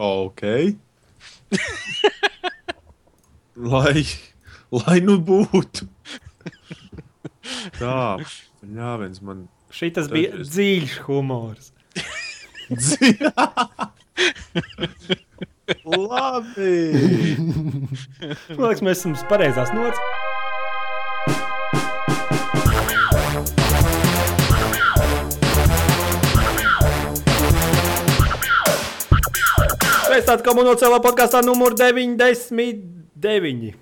Ok. lai, lai nu būtu. Tā, jā, viens man. Šitas Tad bija es- dziļš humors. Labi. Man liekas, mēs esam uz pareizās nots. Sveicināti komunācijā podkāstā numur 99.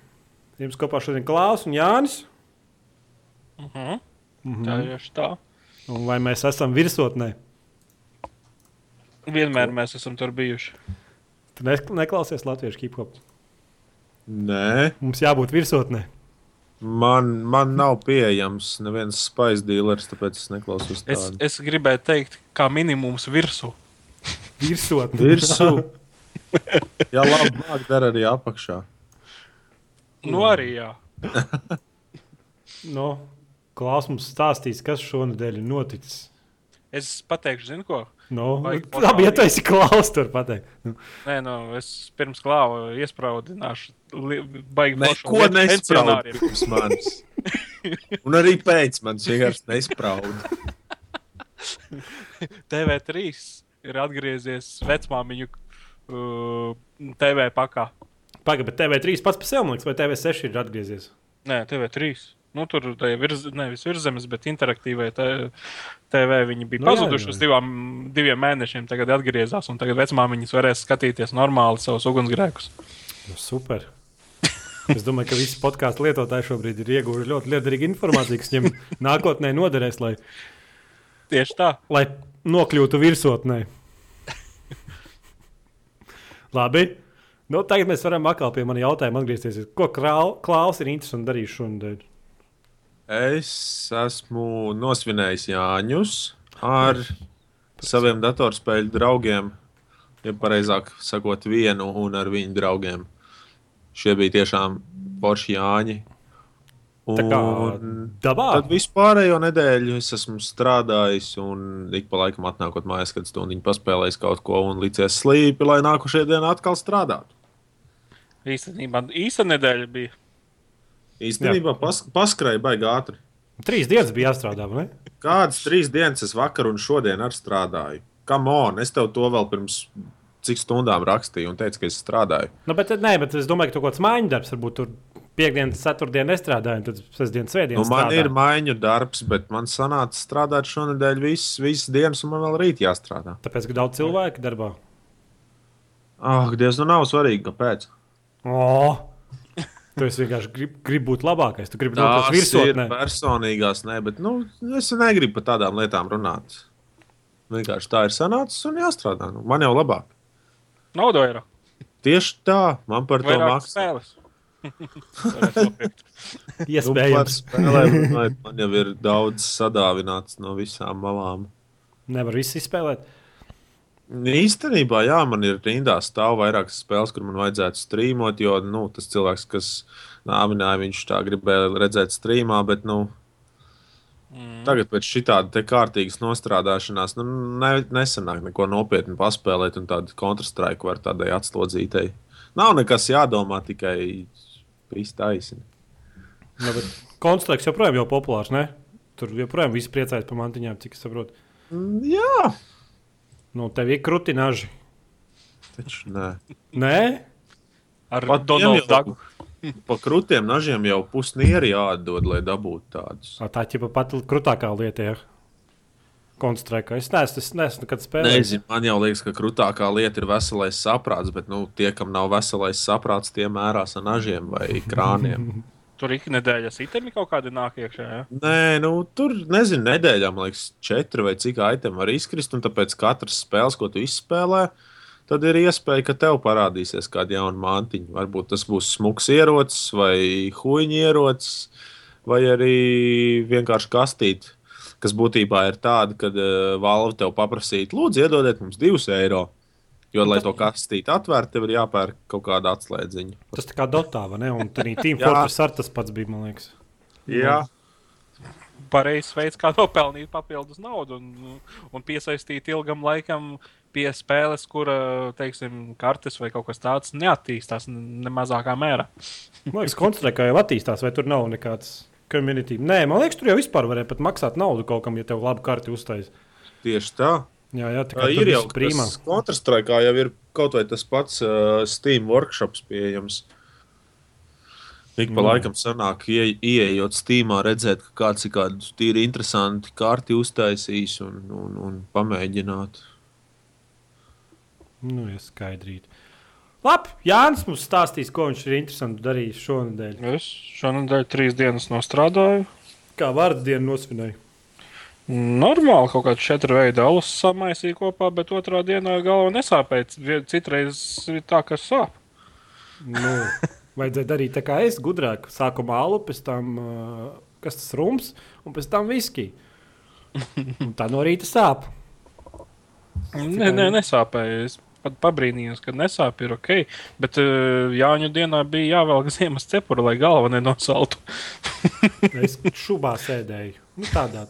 Jums kopā šodien Klaus un Jānis. Mhm. Tā ir tā. Un vai mēs esam virsotnē? Vienmēr mēs esam tur bijuši. Tu ne- neklausies latviešu hip hop. Nē, Mums jābūt virsotnē. man, man nav pieejams neviens spaiņas dealers, tāpēc es neklausos Es, tādu. es gribēju teikt, kā minimums virsū. Virsotnē. Virsū. Jā, labi, māk dara arī apakšā. Nu, arī jā. No, Klaus mums stāstīs, kas šonadēļ ir noticis. Es pateikšu, zinu, ko. No, Vajag labi, ja tu esi Klaus, tur pateikt. Nu, Nē, nu, es pirms klāva iespraudināšu. li- Baigi Neko pensionāriem. pirms manis. Un arī pēc manis vienkārši nespraudu. TV3 ir atgriezies vecmāmiņu uh, TV pakā. Pagaid, bet TV3 pats par sevi, man liekas, vai TV6 ir atgriezies? Nē, TV3. Nu, tur bija virz, nevis virsmas, bet interaktīvai te- TV. Viņi bija Nu, nu, pazuduši uz divām, diviem mēnešiem, tagad atgriezās. un Tagad vecmāmiņas varēs skatīties normāli savus ugunsgrēkus. Nu, super. Es domāju, ka visi podkāstu lietotāji šobrīd ir ieguvuši ļoti liederīgu informāciju, kas viņiem nākotnē noderēs, lai, Tieši tā. lai nokļūtu virsotnē. Labi. Nu, tagad mēs varam atkal pie manas jautājuma atgriezties. Ko Klaus ir interesanti darījis šonadēļ? Es esmu nosvinējis Jāņus ar saviem datorspēļu draugiem. Ja pareizāk sakot, vienu un ar viņu draugiem. Šie bija tiešām forši Jāņi. Tā kā Un dabā. Tad vispārējo nedēļu es esmu strādājis, un ik pa laikam atnākot mājās, kad stundiņu paspēlējis kaut ko un licies slīpi, lai nākošajā dienā atkal strādātu. Īstenībā īsta nedēļa bija. Īstenībā pas, paskrēja baigi ātri. Trīs dienas bija jāstrādā, vai ne? Kādas trīs dienas es vakar un šodien arī strādāju? Kam on, es tev to vēl pirms cik stundām rakstīju un teicu, ka es strādāju. Nu, bet, nē, bet es domāju, ka tur kaut kāds mājiņu darbs varbūt tur piekdienas, ceturtdienas nestrādāju, un tad sestdienas, Nu, svētdienas. man strādāju. ir maiņu darbs, bet man sanāca strādāt šonadēļ visas, visas dienas, un man vēl rīt jāstrādā. Tāpēc, ka daudz cilvēku darbā. Ah, Dievs, nu nav svarīgi, kāpēc. Oh! Tu vienkārši grib, grib būt labākais. Tu gribi būt ir virsotnē. personīgās, ne, bet nu, es negribu par tādām lietām runāt. Vienkārši tā ir sanācis un jāstrādā. Nu, man jau labāk. Nauda ir. Tieši tā, man par to Vairāk maksā. Nu, Iespējams. spēlēm man jau ir daudz sadāvināts no visām malām. Nevar visu izspēlēt. Īstenībā, jā, man ir rindā stāv vairākas spēles, kur man vajadzētu strīmot, jo nu, tas cilvēks, kas nāvināja, viņš tā gribēja redzēt strīmā, bet nu, Mm. tagad pēc šitāda kārtīgas nostrādāšanās nu, ne, nesanāk neko nopietni paspēlēt, un tādu kontrastraiku var tādai atslodzītai. Nav nekas jādomā, tikai viss taisni. Nu, bet Konstrukts joprojām ir populārs. Ne? Tur joprojām viss priecājas par mantiņām, cik es saprotu. Mm, Jā, Nu, tev ir krutināži. taču nē. Nē, Ar Donaldu Dagu. Pa krūtiem nažiem jau pusnieri jādod, lai dabūtu tādus. Ā, tā ir pat krutākā lieta. Ja. Konstrukts. Es neesmu, es neesmu nekad spēlējis. Nezinu, man jau liekas, ka krūtākā lieta ir veselais saprāts, bet nu, tie, kam nav veselais saprāts, tie mērās ar nažiem vai krāniem. Tur ik nedēļas itemi kaut kādi nāk iekšā. Ja? Nē, nu, tur nezinu, nedēļā man liekas, četri vai cik aitemi var izkrist, un tāpēc katrs spēles, ko tu izspēlē, tad ir iespēja, ka tev parādīsies kāda jauna mantiņa. Varbūt tas būs smuks ierocis vai huīņa ierocis, vai arī vienkārši kastīt, kas būtībā ir tāda, ka uh, Valve tev paprasītu, lūdzu, iedodiet mums divus eiro. Jo, lai to kastīti atvērtu, tev ir jāpērk kaut kāda atslēdziņa. Tas tā kā dotā, vai ne? Un arī Team. Fortress ar tas pats bija, man liekas. Jā, Pareizs veids, kā nopelnīt papildus naudu un, un piesaistīt ilgam laikam pie spēles, kura, teiksim, kartes vai kaut kas tāds neattīstās ne mazākā mērā. Man liekas, koncentrē, kā jau attīstās, vai tur nav nekāds community. Nē, man liekas, tur jau vispār varēja pat maksāt naudu kaut kam, ja tev labi karti uztais. Tieši tā. Jā, jā, tā kā ir jau prīmā. Counter-Strike jau ir kaut vai tas pats uh, Steam workshops pieejams. Ik pa Mm. laikam sanāk, ie, ieejot Steamā, redzēt, ka kāds ir kādu tīri interesanti karti uztaisījis un, un, un pamēģināt. Nu, ja skaidrīt. Labi, Jānis mums stāstīs, ko viņš ir interesanti darījis šonadēļ. Es šonadēļ trīs dienas nostrādāju. Kā vārdu dienu nosvinēja? Normāli kaut kāds četru veidu alus samaisīja kopā, bet otrā dienā galva nesāpēja. Citreiz ir tā, ka sāp. Nu, vajadzēja darīt tā kā es, gudrāk. Sākumā alu, pēc tam kas tas rums, un pēc tam viski. Un tā no rīta sāp. Nē, nē, nesāpēja. Es pat pabrīnījos, ka nesāp ir ok. Bet uh, Jāņu dienā bija jāvelk ziemas cepura, lai galva nenosaltu. Es šubā sēdēju. Nu, tādā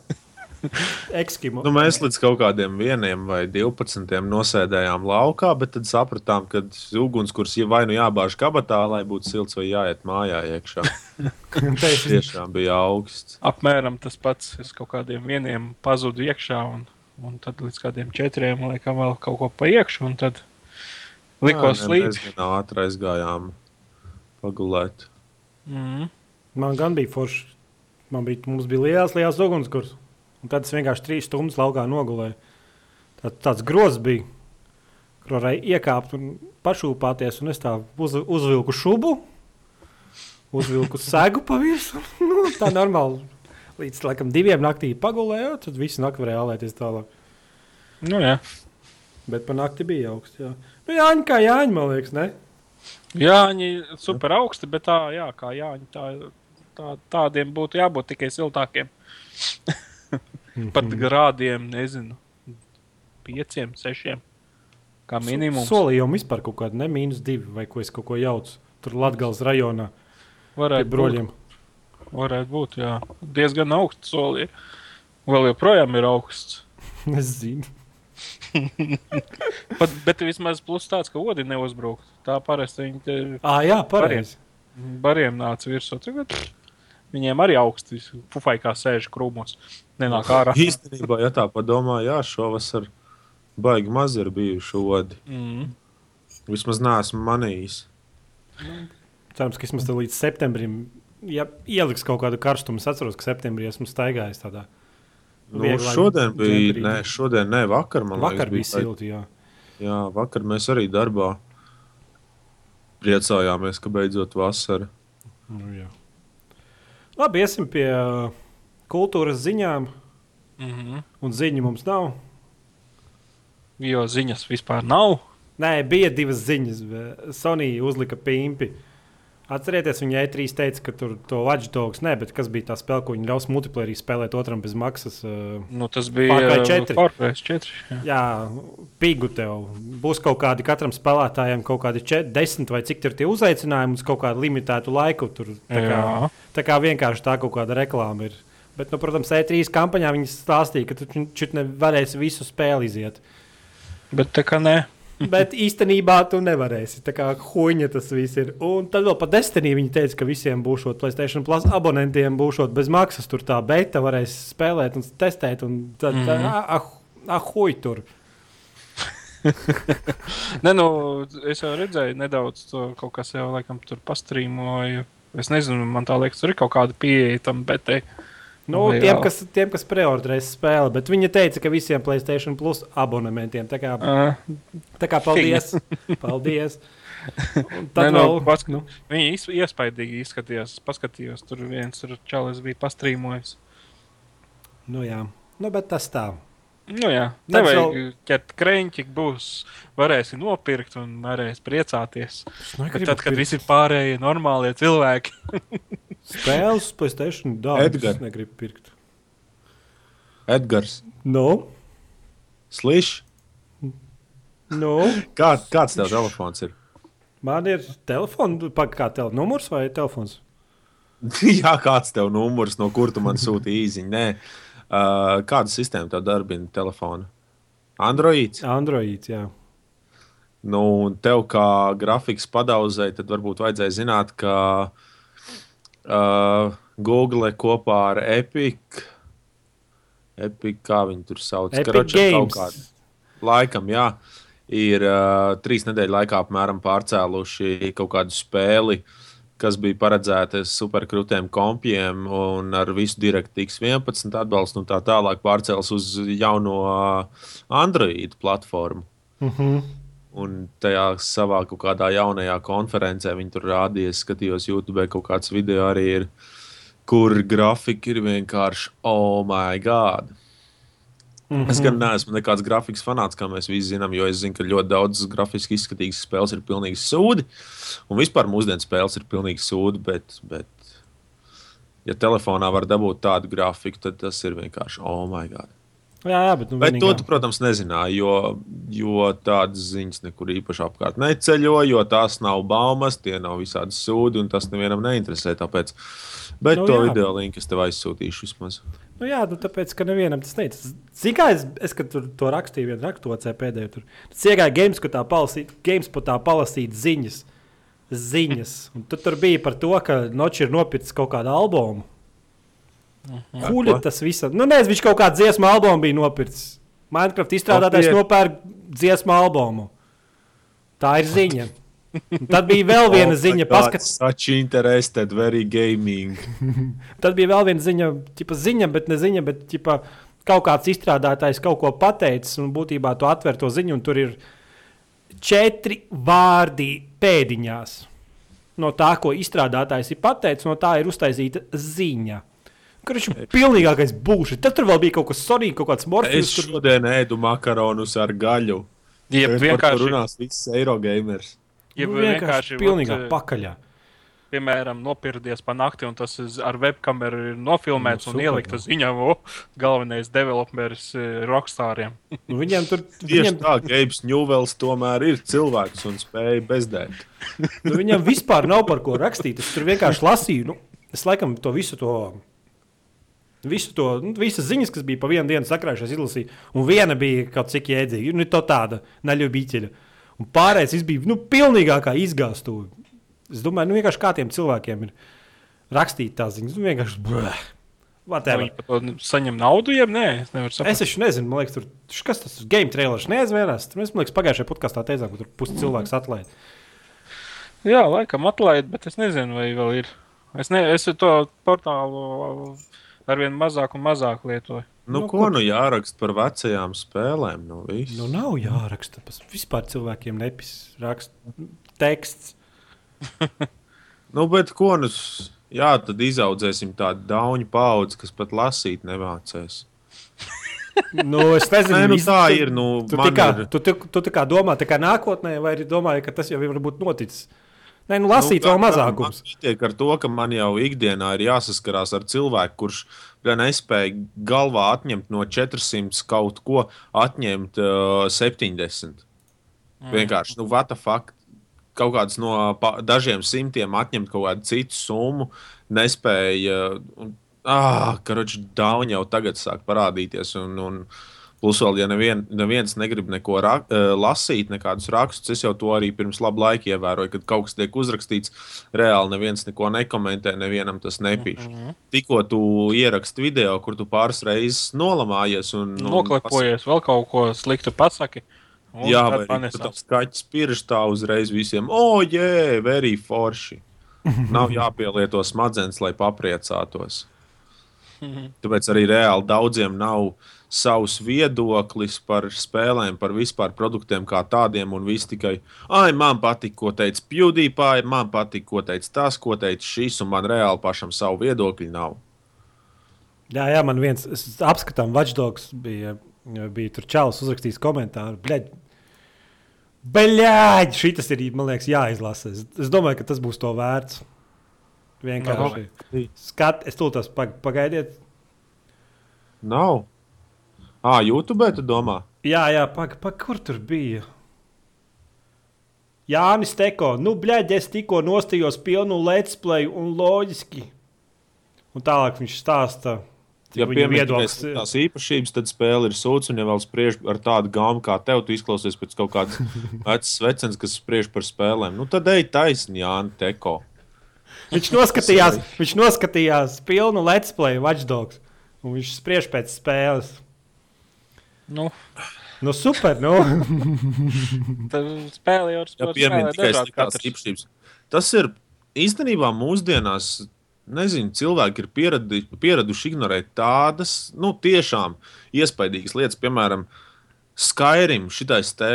ekskimo. Nu, mēs līdz kaut kādiem vieniem vai divpadsmitiem nosēdējām laukā, bet tad sapratām, ka ugunskurs vai nu jābāž kabatā, lai būtu silts, vai jāiet mājā iekšā. Tiešām bija augsts. Apmēram tas pats. Es kaut kādiem vieniem pazudu iekšā, un, un tad līdz kādiem četriem liekam vēl kaut ko pa iekšu, un tad likos Jā, līdzi. Mēs gan ātri aizgājām pagulēt. Mm. Man gan bija forši. Man bija, mums bija liels, liels ugunskurs. Un tad es vienkārši trīs stundas laukā nogulēju. Tā, tāds grozs bija, kur varēja iekāpt un pašūpāties. Un es tā uz, uzvilku šubu, uzvilku segu pa virsmu. nu, tā normāli. Līdz laikam, diviem naktī pagulēju, tad visu nakti varēja alēties tālāk. Nu, jā. Bet pa nakti bija augsts. Jā, nu, Jāņa, kā Jāņa, man liekas, ne? Jā, viņi ir super augsti, bet tā, jā, kā Jāņi, tā, tā, tādiem būtu jābūt tikai siltākiem. Pat grādiem, nezinu, pieciem, sešiem. Kā minimums. Solījumu vispār kaut kāda, ne mīnus divi, vai ko es kaut ko jaucu. Tur Latvijas rajonā varētu būt, broļiem. Varētu būt, jā. Diezgan augsts soli. Vēl joprojām ir augsts. Es zinu. Pat, bet vismaz plus tāds, ka odi neuzbraukt. Tā parasti viņi te Ah, jā, pareizi. bariem nāca virsū. Tagad Viņiem arī augsti pufai kā sēž krūmos. Nenāk ārā. Īstenībā, ja tā padomā, jā, šovasar baigi maz ir bijuši odi. Mm. Vismaz neesmu manījis. Cerams, ka vismaz līdz septembrim, ja ieliks kaut kādu karstumu, es atceros, ka septembrī esmu staigājis tādā. Nu, Vieglai šodien bija, nē, šodien, ne, vakar, man Vakar bija liekas, silti, jā. Jā, vakar mēs arī darbā priecājāmies, ka beidzot vasara. Nu, jā. Labi, iesim pie uh, kultūras ziņām. Mm -hmm. Un ziņu mums nav. Jo ziņas vispār nav. Nē, bija divas ziņas. Sonija uzlika pimpi. Atcerieties, viņa E3 teica, ka tur to Watch Dogs nē, bet kas bija tā spēle, ko viņi ļaus multiplayerī spēlēt otram bez maksas. Uh, Nu, tas bija Far Cry 4. Pārpēc 4. Jā. Jā, pigu tev. Būs kaut kādi katram spēlētājam, kaut kādi 4, 10 vai cik tur tie uzaicinājumi uz kaut kādu limitētu laiku. Tur, tā, kā, Jā. tā kā vienkārši tā kaut kāda reklāma ir. Bet, nu, protams, E3 kampaņā viņi stāstīja, ka tu šeit nevarēsi visu spēli iziet. Bet tā kā nē. Bet īstenībā tu nevarēsi. Tā kā huīņa tas viss ir. Un tad vēl par Destiny viņi teica, ka visiem būs Placēta Plus abonentiem būs bez maksas. Tur tā beta varēs spēlēt un testēt. Un tad, mm. -hmm. ah, ah, huī tur. Nē, nu, es jau redzēju, nedaudz to kaut kas jau laikam tur pastrīmoju. Es nezinu, man tā liekas, tur ir kaut kāda pieeja tam betei. Nu, Vai tiem, kas, tiem, kas preordinēs spēli, bet viņi teica, ka visiem Placēta Plus abonementiem. Tā kā, Uh, tā kā paldies. paldies. Un Nē, Tad nu, vēl, pask- nu, Viņi iz- iespaidīgi izskatījās. Paskatījos, tur viens tur čalis bija pastrīmojis. nu, jā. nu, bet tas tā. Nu, jā, Tad nevajag vēl- ķert krēķi, būs, varēsi nopirkt un varēs priecāties. Tad, kad visi pārējie normālie cilvēki, spēles, dārgas, Edgar. es negribu pirkt. Edgars, Nu, Slišs, nu. kā, kāds tev telefons ir? Man ir telefons, kā tel numurs vai telefons. Jā, kāds tev numurs, no kur tu man sūti īziņu? Nē, uh, kāda sistēma tev darbina telefonu? Androids. Androids, jā. Nu, un tev kā grafikas padauzēji, tad varbūt vajadzēja zināt, ka uh, Google kopā ar Epic, Epic kā viņi tur sauc, Epic karoče, kaut kādu- laikam, jā, ir uh, trīs nedēļu laikā apmēram pārcēluši kaut kādu spēli, kas bija paredzēta superkrūtiem kompiem un ar visu DirectX 11 atbalstu un tā tālāk pārcēlus uz jauno uh, Android platformu. Uh -huh. Un tajā savā kaut kādā jaunajā konferencē viņi tur rādīja, skatījos YouTube, kaut kāds video arī ir, kur grafika ir vienkārši oh, my God! Mhm. Es gan neesmu nekāds grafikas fanāts, kā mēs visi zinām, jo es zinu, ka ļoti daudz grafiski izskatīgas spēles ir pilnīgi sūdi. Un vispār mūsdienu spēles ir pilnīgi sūdi, bet, bet ja telefonā var dabūt tādu grafiku, tad tas ir vienkārši oh, my God! Jā, jā, bet, nu, Bet vienīgā- to, tu, protams, nezināji, jo, jo tādas ziņas nekur īpaši apkārt neceļo, jo tās nav baumas, tie nav visādi sūdi, un tas nevienam neinteresē. Tāpēc. Bet Nu, to jā. video linku es tev aizsūtīšu vismaz. Nu, jā, nu, tāpēc, ka nevienam tas neic. Zini, kā es, es to rakstīju, vienu raksturocē pēdējo tur. Tas iegāja games, tā palasīt, games tā palasīt ziņas. Ziņas. Un tu tur bija par to, ka Noči ir nopircis kaut kādu albumu. Kuļa ko? tas visam. Nu, nezinu, viņš kaut kādu dziesmu albumu bija nopircis. Minecraft izstrādātājs nopērk dziesmu albumu. Tā ir ziņa. Un tad bija vēl viena ziņa, paskatās. Such interested, very gaming. Tad bija vēl viena ziņa, ķipa, ziņa bet ne ziņa, bet ķipa, kaut kāds izstrādātājs kaut ko pateicis, un būtībā tu atver to ziņu, un tur ir četri vārdi pēdiņās. No tā, ko izstrādātājs ir pateicis, no tā ir uztaisīta ziņa. Kurš ir pilnīgākais būšs? Tad tur vēl bija kaut kas svarīgs, kaut kāds Es morfijs. Tur... šodien ēdu makaronus ar gaļu. To vienkārši, runās viss Eirogamers. jeb Nu, vienkārši pilnīgā vat, pakaļā. piemēram, nopirkties pa nakti, un tas ar webkameru ir nofilmēts Nu, un super, ielikt uz ziņā, o, galvenais developeris eh, rockstāriem. Nu, viņiem tur Tieši viņiem, tā, Gabs Ņūvels tomēr ir cilvēks un spēja bezdēt. nu, viņiem vispār nav par ko rakstīt. Es tur vienkārši lasīju. Nu, es laikam to visu to. Visu to, nu, visas ziņas, kas bija pa vienu dienu sakrājušās, izlasīju. Un viena bija kaut cik jēdzīga. Nu, tā tāda naļubīķeļa. Un pārējais bija nu, pilnīgākā izgāstuve. Es domāju, nu, vienkārši kā tiem cilvēkiem ir rakstīt tās ziņas. Nu, vienkārši. Bleh. Viņi par to saņem naudu, jeb nē, es nevaru Es saprast. taču nezinu, man liekas, tur kas tas ir. Game trailers neaizvērās. Tur mēs, man liekas, pagājušajā podkāstā teicām, ka tur pusi cilvēks atlaid. Jā, laikam atlaid, bet es nezinu, vai vēl ir. Es, ne, es to portālu arvien mazāk un mazāk lietoju. Nu, Nu, ko nu jāraksta par vecajām spēlēm? Nu, viss. Nu, nav jāraksta. Vispār cilvēkiem nepis raksta teksts. Nu, bet ko nu, jā, tad izaudzēsim tādu dauņu paudzi, kas pat lasīt nemācēs. Nu, es nezinu, Nē, nu, vis- tā tu- ir. Nu, Tu, man tā kā, ir- tu, tu, tu tā kā domā, tā kā nākotnē, vai arī domāji, ka tas jau ir noticis? Nē, nu, lasīt nu, vēl mazākums. Pietiek ar to, ka man jau ikdienā ir jāsaskarās ar cilvēku, kurš bļa, nespēja galvā atņemt no 400 kaut ko, atņemt uh, 70. Mm. Vienkārši, nu, what the fuck? Kaut kāds no pa, dažiem simtiem atņemt kaut kādu citu summu, nespēja. un- Ah, karoči, daudz jau tagad sāk parādīties. Un, un plus, vēl, ja nevien, neviens negrib neko ra, uh, lasīt, nekādus rakstus, es jau to arī pirms laba laika ievēroju, kad kaut kas tiek uzrakstīts, reāli neviens neko nekomentē, nevienam tas nepīš. Mm -hmm. Tikko tu ieraksti video, kur tu pāris reizes nolamājies un Noklepojies, vēl kaut ko sliktu pasaki. Jā, vai tam skaļš pirksts tā uzreiz visiem. O, jē, very forši. Nav jāpielieto smadzenes, lai papriecātos. Tāpēc arī reāli daudziem nav savs viedoklis par spēlēm, par vispār produktiem kā tādiem. Un viss tikai, ah, man patīk, ko teica PewDiePie, man patīk, ko teica tas, ko teica šis, un man reāli pašam savu viedokli nav. Jā, jā, man viens es apskatām, Watchdogs bija, bija tur čalis uzrakstījis komentāru. Bļaļ, Beļāģi, šī tas ir, man liekas, jāizlasa. Es, es domāju, ka tas būs to vērts. Vienkārši. Skat, es tās pag- pagaidiet. Nav. Ah, YouTube, tu domā? Jā, jā, pag, pag, kur tur bija? Jānis Teko, nu, bļaigi, es tikko nostājos pilnu let's play un loģiski. Un tālāk viņš stāsta, Ja viedoklis- tās īpašības, tad spēle ir sūds, un ja vēl spriež ar tādu gāmu kā tev, tu izklausies pēc kaut kādas vecas vecens, kas spriež par spēlēm. Nu, tad ej taisni, Jānis Teko. Viņš noskatījās, viņš noskatījās pilnu let's play Watchdogs. Un viņš spriež pēc spēles. Nu, Nu, super. Nu. spēle jau ir Ja spēlē piemēram tikai dažādi sliktās katrs. īpašības. Tas ir īstenībā mūsdienās. Nezinu, cilvēki ir pieradi, pieraduši ignorēt tādas, nu, tiešām iespaidīgas lietas, piemēram, Skyrim, šitais te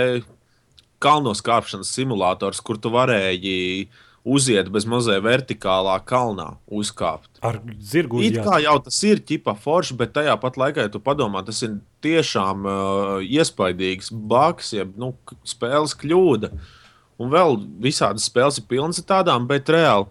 kalnos kāpšanas simulators, kur tu varēji uziet bez mazai vertikālā kalnā, uzkāpt. Ar zirgu It uzjāt. kā jau tas ir ķipa forši, bet tajā pat laikā, ja tu padomā, tas ir tiešām uh, iespaidīgs bugs, jeb nu, spēles kļūda. Un vēl visādas spēles ir pilnas ar tādām, bet reāli.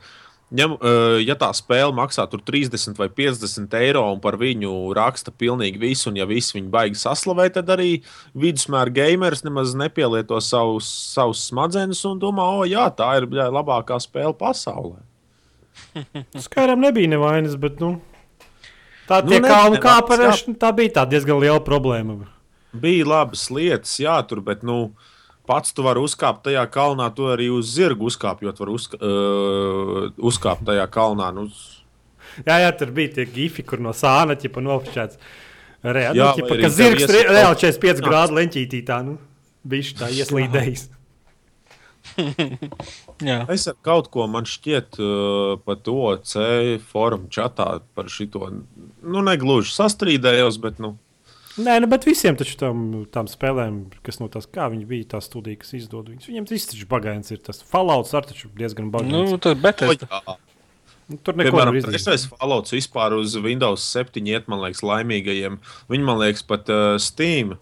Ja, uh, ja tā spēle maksā tur 30 vai 50 eiro un par viņu raksta pilnīgi visu, un ja visi viņu baigi saslavē, tad arī vidusmēra gameris nemaz nepielieto savus, savus smadzenes un domā, o, jā, tā ir bļā, labākā spēle pasaulē. Skairam nebija nevainas, bet nu, tā Nu, ne- kalnu kāpērēšana, tā bija tā diezgan liela problēma. bija labas lietas, jā, tur, bet nu, pats tu vari uzkāpt tajā kalnā, tu arī uz zirgu uzkāpjot, var uzka, uh, uzkāpt tajā kalnā. Nu, Jā, jā, tur bija tie gifi, kur no sāna ķipa nofočēts. Reāli, Jā, nu, vai ķipa, arī ka zirgs re- reāli 45 grādu leņķītī tā, nu, bija tā ieslīdējis. Jā, es ar kaut ko man šķiet uh, par to C forumu čatā par šito. Nu, negluži sastrīdējos, bet nu, Nē, nu, bet visiem tam, tām spēlēm, kas no tās, kā viņi bija, tā studija, kas izdod viņus, viņiem tas taču bagāts ir. Tas Fallouts ar taču diezgan nu, bagāts. tur bet es. jā. Nu, tur neko Piemēram, nevar izdarīt. trešais Fallouts vispār uz Windows 7 iet, man liekas, laimīgajiem. Viņi, man liekas, pat uh, Steam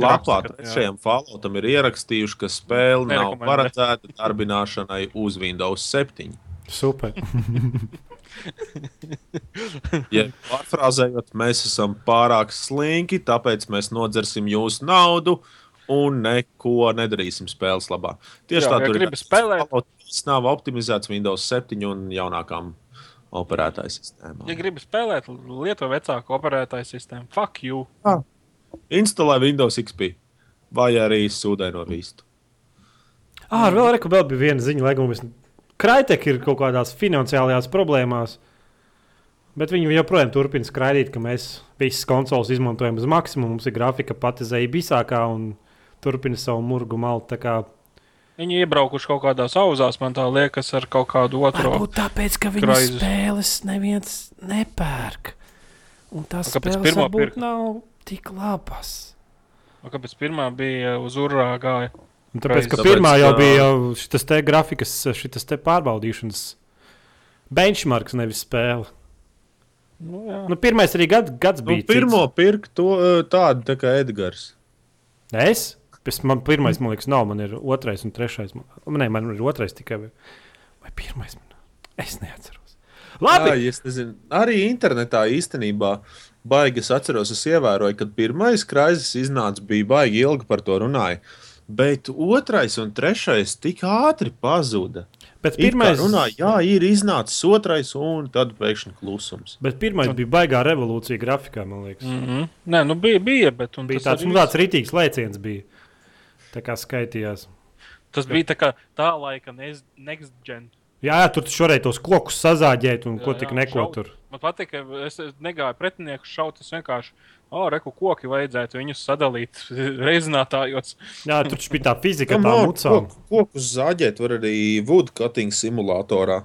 lapā trešajam Falloutam ir ierakstījuši, ka spēle nav paredzēta darbināšanai uz Windows 7. Super. Ja pārfrāzējot, mēs esam pārāk slinki, tāpēc mēs nodzersim jūsu naudu un neko nedarīsim spēles labā. Tieši Jā, tā ja tur gribi spēlēt- Tas nav optimizēts Windows 7 un jaunākām operētāju sistēmām. Ja gribi spēlēt, lieto vecāku operētāju sistēmu. Fuck you! Instalē Windows XP vai arī sūdaino vistu. Ah, ar vēl, reku, vēl bija viena ziņa, lai gan mēs. Kraitek ir kaut kādās finansiālajās problēmās. Bet viņi joprojām turpina skraidīt, ka mēs visas konsoles izmantojam uz maksimumu. Mums ir grafika pati zeja bisākā un turpina savu murgu maltu. Viņi iebraukuši kaut kādās auzās, man tā liekas, ar kaut kādu otru. Varbūt tāpēc, ka viņu Kraizus. spēles neviens nepērk. Un tās A, kāpēc varbūt pirka? nav tik labas. Nu, Kāpēc pirmā bija uz urā gāja? Un tāpēc, ka Tāpēc, pirmā jau bija šis te grafikas, šis te pārbaudīšanas benchmarks, nevis spēle. Nu, jā. Nu, pirmais arī gad, gads Nu, bija. pirmo pirkt to uh, tādu tā kā Edgars. Es? Pēc man pirmais, man liekas, nav. Man ir otrais un trešais. Man, nē, man ir otrais tikai. Vai, pirmais? Man, es neatceros. Labi. Jā, es nezinu. Arī internetā īstenībā baigi es atceros, es ievēroju, ka pirmais krāzes iznāca, bija baigi ilgi par to runāja. Bet otrais un trešais tik ātri pazuda. Bet Pirmais runāja, jā, ir iznācis otrais, un tad pēkšņi klusums. bet pirmais bija baigā revolūcija grafikā, man liekas. Mm -hmm. Nē, nu bija, bija bet un Bija tāds, arī nu, tāds rītīgs lēciens. Bija. Tā kā skaitījās. Tas bija tā, kā tā laika next gen. Jā, jā tur šoreiz tos kokus sazāģēt un ko Jā, tik jā, neko šaut. tur. Man patīk, ka es es negāju pretinieku šaut. Es vienkārši, oh, reku koki vajadzētu viņus sadalīt reizinātājos. Jā, tur taču bija tā fizika, nav mucām. koku- Kokus zāģēt var arī woodcutting simulatorā.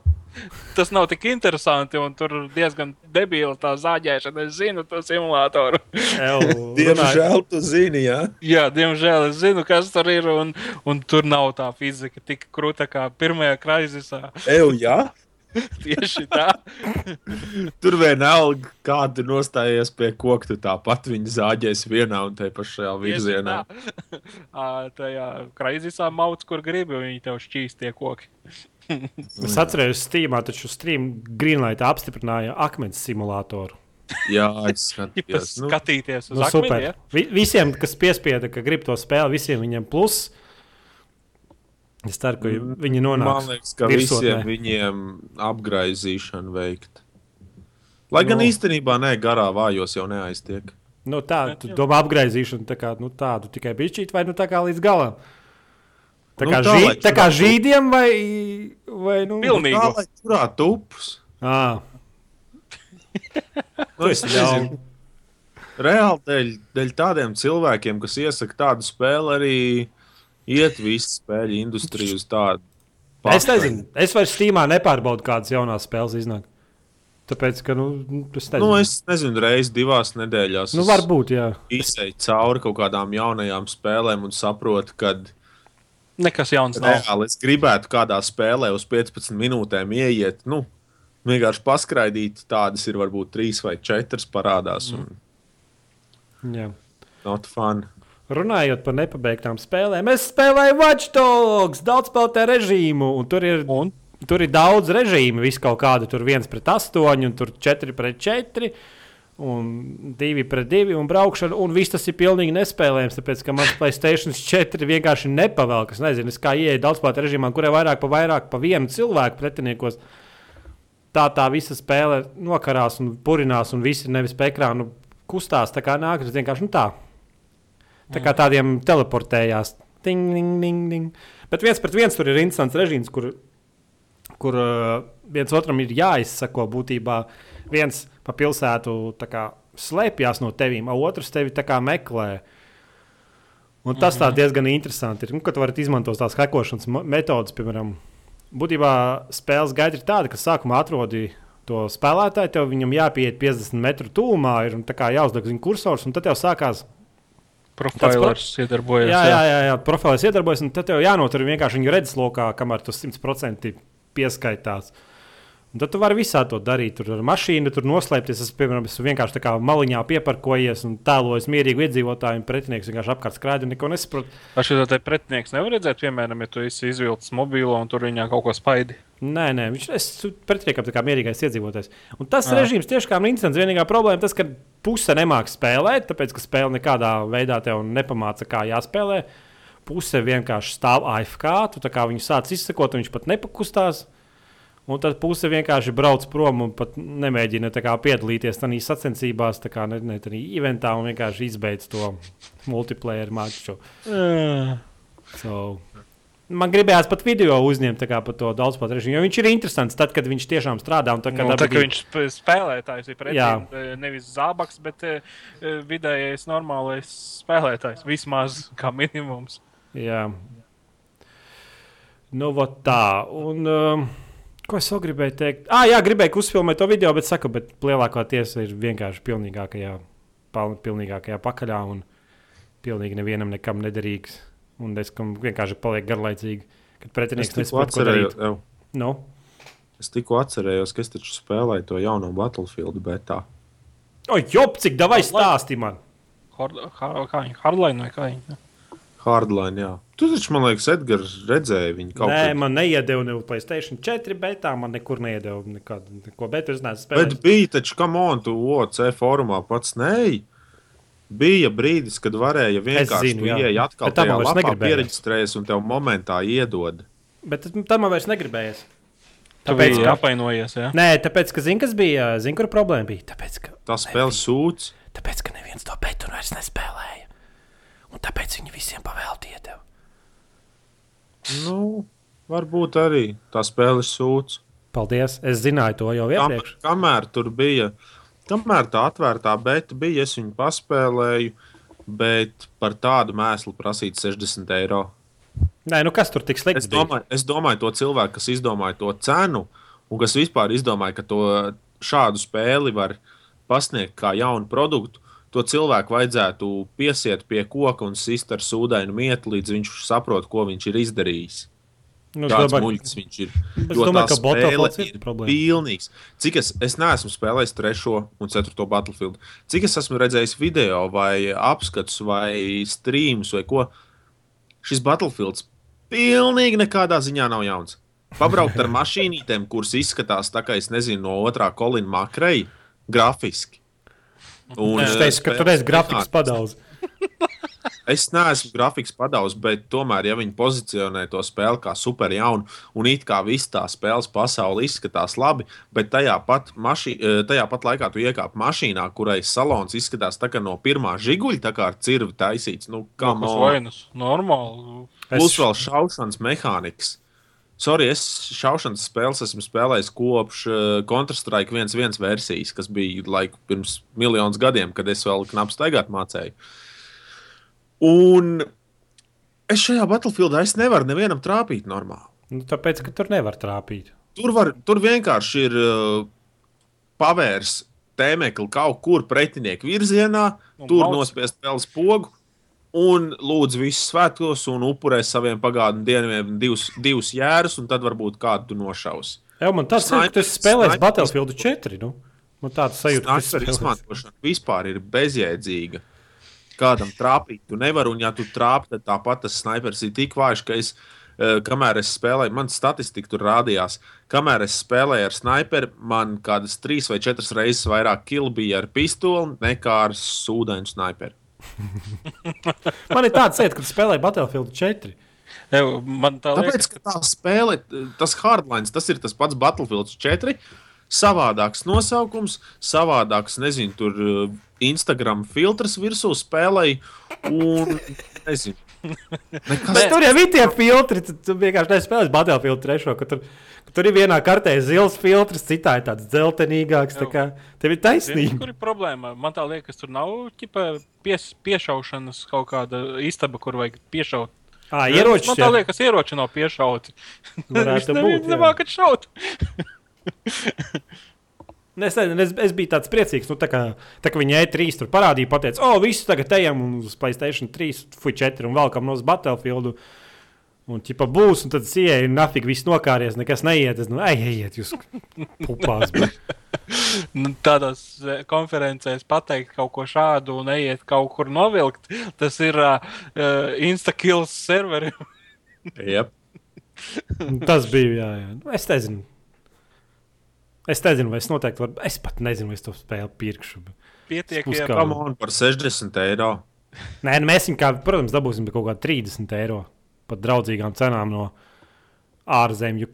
Tas nav tik interesanti, un tur diezgan debila tā zāģēšana. Es zinu to runāju- Diemžēl tu zini, jā. Jā, diemžēl es zinu, kas tur ir, un, un tur nav tā fizika tik krūta kā pirmajā kraizisā. Eju, jā. Tieši tā. Tur vienalga, kāda ir nostājies pie koka, tu tāpat viņi zāģēs vienā un tajā pašā virzienā. tā. Tajā kraizisā mauc, kur gribi, un viņi tev šķīst tie koki. Es atceros, Steamā taču Stream Greenlight apstiprināja akmens simulātoru. Jā, es Ja skatījos. Nu, skatīties uz Nu, akmeni, super. ja? Vi, visiem, kas piespieda, ka grib to spēli, visiem viņiem plus. Es ceru, ka viņi man nonāks. liekas, ka virsotnē. visiem viņiem apgraizīšana veikt. Lai gan Nu. īstenībā ne garā vājos jau neaiztiek. Nu, tā, Bet tu domā apgaizīšanu, tā kā nu, tādu tikai bišķīt, vai nu tā kā līdz galam. Tā Nu, kā, tā, žī, tā kā žīdiem vai, vai nu, Pilnīgi. Tā, lai turētu tupus. À, Nu, es nezinu. Reāli dēļ, dēļ tādiem cilvēkiem, kas iesaka tādu spēli, arī iet visu spēļu industriju uz tādu. es nezinu, es vairs Steamā nepārbaudu, kādas jaunās spēles iznāk. Tāpēc, ka, nu, es nezinu. Nu, es nezinu, reizes divās nedēļās. nu varbūt, jā. Izeju cauri kaut kādām jaunajām spēlēm un saprotu, ka Nekas jauns nav. reāli es gribētu kādā spēlē uz 15 minūtēm ieiet. Nu, vienkārši paskraidīt, tādas ir varbūt trīs vai četras parādās. Un jā. not fun. Runājot par nepabeigtām spēlēm, es spēlēju Watch Dogs, daudz spēlētāju režīmu, un tur ir, Un? tur ir daudz režīmu. Vis kaut kādi tur viens pret astoņu, un tur četri pret četri. Un divi pret divi, un braukšana, un viss tas ir pilnīgi nespēlējams. Tāpēc, ka man Playstation 4 vienkārši nepavēl. Es nezinu, es kā ieeju daudzspēlētāju režīmā, kurai vairāk pa vairāk pa vienu cilvēku pretiniekos. Tā tā visa spēle nokarās un purinās, un visi nevis ekrānu kustās. Tā kā nāk, tas vienkārši nu, tā. Tā kā tādiem teleportējās. Ding, ding, ding, ding. Bet viens pret viens tur ir interesants režīms, kur, kur uh, viens otram ir jāizsako būtībā. Viens pa pilsētu kā slēpjas no tevīm, o otrs tevi meklē. Un tas tā diezgan interesanti ir. Nu, kad varat izmantot tās hekošanas metodes, piemēram, būtībā spēles gaita ir tāda, ka sākumā atrodi to spēlētāju, tev viņam jāpieiet 50 metru tūmā, ir jāuzdeg viņa kursors, un tad tev sākās Profilers iedarbojas. Jā, jā, jā, jā profilēs iedarbojas, un tad tev jānotur vienkārši viņa redzeslokā, kamēr tas 100% pieskaitās. Un tad tu vari visā to darīt. Tur ar mašīnu, tur noslēpties. Es, piemēram, esmu vienkārši tā kā maliņā pieparkojies un tēlojis mierīgu iedzīvotāju, un pretinieks vienkārši apkārt skraida un neko nesaprot. Vai šo te pretinieks nevar redzēt, piemēram, ja tu esi izvilcis mobilo un tur viņā kaut ko spaidi? Nē, nē, viņš ir pretiniekam kā mierīgais iedzīvotājs. Un tas Jā. režīms tiešām ir interesants. Vienīgā problēma tas, ka puse nemāķi spēlēt, tāpēc ka spēle nekādā veidā tev nepamāca, kā jāspēlē. Puse vienkārši stāv AFK, tu viņu sāc izsekot, un viņš pat nepakustās. Un tad puse vienkārši brauc prom un pat nemēģina kā, piedalīties tajā sacensībās, tā kā ne, ne tādā eventā, un vienkārši izbeidz to multiplayer maču. So, man gribējās pat video uzņemt par to daudzspēlēju režīmu, jo viņš ir interesants tad, kad viņš tiešām strādā. un tad, kad Nu, ka divi- viņš sp- spēlētājs ir pretī, eh, nevis zābaks, bet eh, eh, vidējais normālais spēlētājs. Vismaz kā minimums. Jā, nu, tā. Un, um, ko es vēl gribēju teikt? Ah, jā, gribēju uzfilmēt to video, bet saku, bet lielākā tiesa ir vienkārši pilnīgākajā, pilnīgākajā pakaļā un pilnīgi nevienam nekam nederīgs. Un es vienkārši paliek garlaicīgi, kad pretinieks ko atcerējos, darīt. jau, Nu, es tikko atcerējos, ka es taču spēlēju to jauno Battlefield betā. o, jop, cik davai stāsti man! Hard, har, kā viņa Hardline vai kā viņa? Hardline, jā. Tu taču, man liekas, Edgars redzēja viņu kaut Nē, kur. man neiedeva ne Playstation 4, bet tā man nekur neiedeva nekādu, neko. Bet es neesmu spēlējis. Bet bija taču, kam on tu OC formā pats nē. Bija brīdis, kad varēja vienkārši zinu, ienākt atkal Bet tajā lapā, pieregistrējies un tev momentā iedod. Bet tam man vairs negribējās. Tāpēc, ka, apvainojies, jā? nē, tāpēc, ka zini, kas bija, zini, kur problēma bija. Tāpēc, ka, Tā spēle sūdz. tāpēc, ka neviens to betu vairs nespēlēja. Un tāpēc viņi visiem pavēlti iedeva. Nu, varbūt arī tā spēle ir sūdz. Paldies, es zināju to jau Kam, iepriekš. kamēr tur bija, kamēr tā atvērtā beta bija, es viņu paspēlēju, bet par tādu mēslu prasīt 60 eiro. Nē, nu kas tur tik slikti? Es domāju, es domāju, to cilvēku, kas izdomāja to cenu, un kas vispār izdomāja, ka to šādu spēli var pasniegt kā jaunu produktu. To cilvēku vajadzētu piesiet pie koka un sist ar sūdainu mietu, līdz viņš saprot, ko viņš ir izdarījis. Nu, es Kāds domāju, muļķis viņš ir. es domāju ka Battlefields ir problēma. Pilnīgs. Cik es, es neesmu spēlējis trešo un ceturto Battlefield. Cik es esmu redzējis video, vai apskats, vai streamus, vai ko. Šis Battlefields pilnīgi nekādā ziņā nav jauns. Pabraukt ar mašīnītēm, kuras izskatās tā kā es nezinu, no otrā kolina makreja, grafiski. Un, Es eh, teicu, ka spēle tur ir grafikas vienkārši- padauz. Es neesmu grafiks padaudzis, bet tomēr, ja viņi pozicionē to spēli kā super jaunu, un it kā viss tā spēles pasaule izskatās labi, bet tajā pat, maši, eh, tajā pat laikā tu iekāp mašīnā, kurai salons izskatās tā kā no pirmā žiguļa, tā kā ar cirvi taisīts. Nu, kā Kas man vainas? Normāli. Plus vēl šaušanas mehānikas. Sorry, es šaušanas spēles esmu spēlējis kopš uh, Counter-Strike 1.1 versijas, kas bija laiku pirms miljonus gadiem, kad es vēl knapi staigāt mācīju. Un es šajā Battlefieldā es nevaru nevienam trāpīt normāli. Nu, tāpēc, ka tur nevar trāpīt. Tur, var, tur vienkārši ir uh, pavērs tēmekli kaut kur pretinieku virzienā, Un tur mauc. nospiest spēles pogu. Un lūdzu visus svētkos, un upurē saviem pagātnes dieniem divus, divus jērus, un tad varbūt kādu tu nošaus. Jā, man tāds ir, tas spēlēs Battlefield 4. Nu. Man tāds sajūta, ka tas izmantošana vispār ir bezjēdzīga. Kādam trāpīt, tu nevari, un ja tu trāpi, tad tāpat tas snipers ir tik vājš, ka es, eh, kamēr es spēlēju, man statistika tur rādījās, kamēr es spēlēju ar sniperi, man kādas trīs vai četras reizes vairāk kilu bija ar pistoli nekā ar sūdainu sniperi. Man ir tāds sajūta, ka tu spēlē Battlefield 4. Ev, Man tā Tāpēc, liekas, ka tā spēle, tas hardlines, tas ir tas pats Battlefield 4. Savādāks nosaukums, savādāks, nezinu, tur uh, Instagram filtrs virsū spēlēji. Un, nezinu, nekas Bet tur jau ir tie filtri. Tu, tu vienkārši nespēlēsi Battlefield 3. Ka tur, ka tur ir vienā kartē zils filtrs, citā ir tāds dzeltenīgāks. Tā kā, tev ir taisnība. kur ir problēma? Man tā liekas, tur nav ķipa, pies, piešaušanas kaut kāda istaba, kur vajag piešaut. Ah, ieroči. Man tā liekas, ieroči nav piešauti. Varētu Viņš nemākat šaut. Es, nezinu, es, es biju tāds priecīgs, nu, tā kā, tā kā viņa E3 tur parādīja, pateica, o, oh, viss tagad ejam uz Playstation 3, Fui 4 un velkam no uz Battlefield. Un ķipa būs, un tad sieja, un nafīgi viss nokāries, nekas neiet. Es, nu, ej, ejiet, jūs pupās. Nu, Tādās eh, konferencēs pateikt kaut ko šādu un ejiet kaut kur novilkt. Tas ir uh, Instakills serveri. Yep. tas bija, jā, jā. Nu, es nezinu. Es nezinu, vai es noteikti varu. Es pat nezinu, vai es to spēli pirkšu. bet- Pietiek, ja on, par 60 eiro. Nē, nu, mēs viņu, kā, protams, dabūsim par kaut kādu 30 eiro. Pat draudzīgām cenām no ārzemju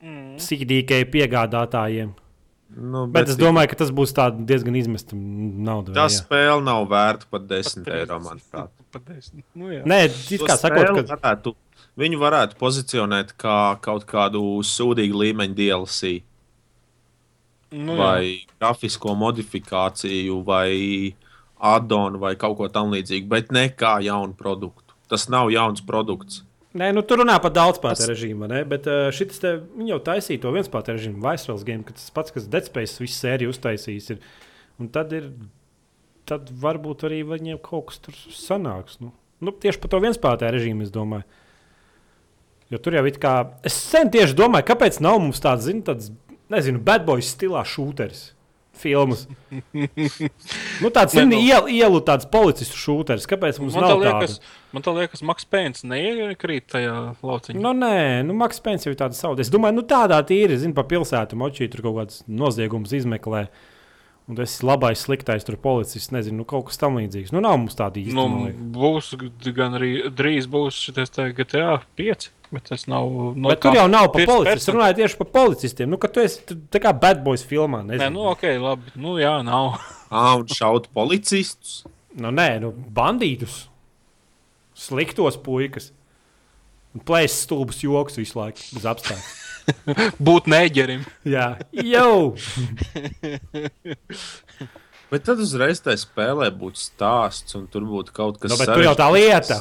mm, CDK piegādātājiem. Nu, Bet es domāju, ka tas būs tā diezgan izmesta nauda. Tā spēle nav vērta pat 10 eiro. manuprāt. pat desmit. Nu, jā. Nē, kā sakot, ka varētu, viņu varētu pozicionēt kā kaut kādu sūdīgu līmeņu DLC. Nu, jā. vai grafisko modifikāciju, vai addonu, vai kaut ko tamlīdzīgu, bet ne kā jaunu produktu. Tas nav jauns produkts. Nē, nu, tur runā par daudzspēku Tas- režīmu, ne? bet uh, šis te jau taisīja to vienspēku režīmu, Vaisrals game, ka tas pats, kas Dead Space visu sēriju uztaisījis. Ir. Un tad ir, tad varbūt arī viņiem kaut kas tur sanāks. Nu, nu, tieši par to vienspēku režīmu es domāju. Jo tur jau ir kā. Es sen tieši domāju, kāpēc nav mums tāds, zin, tāds nezinu, bad boys stilā šūteris. Filmas. nu, tāds ir nu- ielu, ielu tāds policistu šūteris. Kāpēc mums Man tā nav liekas, tāda? man tā liekas, Maks Pēns neiekrīt tajā lauciņā. Nu, nē, nu, Maks Pence jau ir tāds savs. Es domāju, nu, tādā tīri, zinu, pa pilsētu močī tur kaut kāds noziegums izmeklē. Un tas ir labais, sliktais, tur policists, nezinu, nu, kaut kas tam līdzīgs. Nu, nav mums tāda īsta. Nu, būs gan arī drīz būs šis GTA 5, bet tas nav. No Bet tur jau nav par policistiem. Es runāju tieši par policistiem. Nu, ka tu esi tu- tā kā bad boys filmā. Nē, Nezinu. nu, ok, labi. Nu, jā, nav. Ah, un šaut policistus. nu, nē, nu, bandītus. Sliktos puikas. Un plēs stulbus joks visu laiku bez apstākļiem. Būt neģerim. Jā, jau. Bet tad uzreiz tajā spēlē būtu stāsts, un tur būtu kaut kas Nu, bet tur jau tā lieta.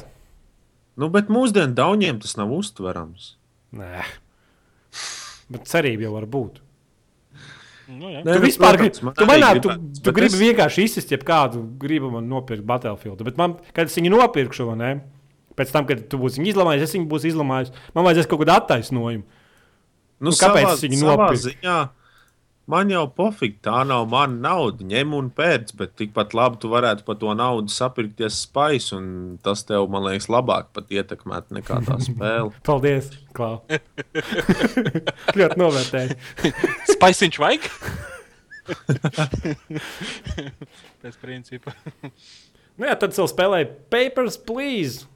Nu, bet mūsdienu dauņiem tas nav uztverams. Nē. Bet cerība jau var būt. Nu, jā. Nē, Tu vispār gribi, tu, manā, tu, tu gribi es- vienkārši izsist, ja kādu gribu man nopirkt Battlefield. Bet man, kad es viņu nopirkšu, vai ne? Pēc tam, kad tu būsi izlamājis, es viņu būšu izlamājis. Man vajadzēs kaut kādu attaisnojumu. Nu, Nu, kāpēc savā, es viņu nopirku? Man jau pofīgi, tā nav mana nauda, ņem un pērc, bet tikpat labi tu varētu par to naudu sapirkties spais, un tas tev, man liekas, labāk pat ietekmēt nekā tā spēle. Paldies, Klau. Ļoti novērtēju. Spaisiņš vajag? Pēc principa. Nu, jā, tad vēl spēlēja Papers, Please.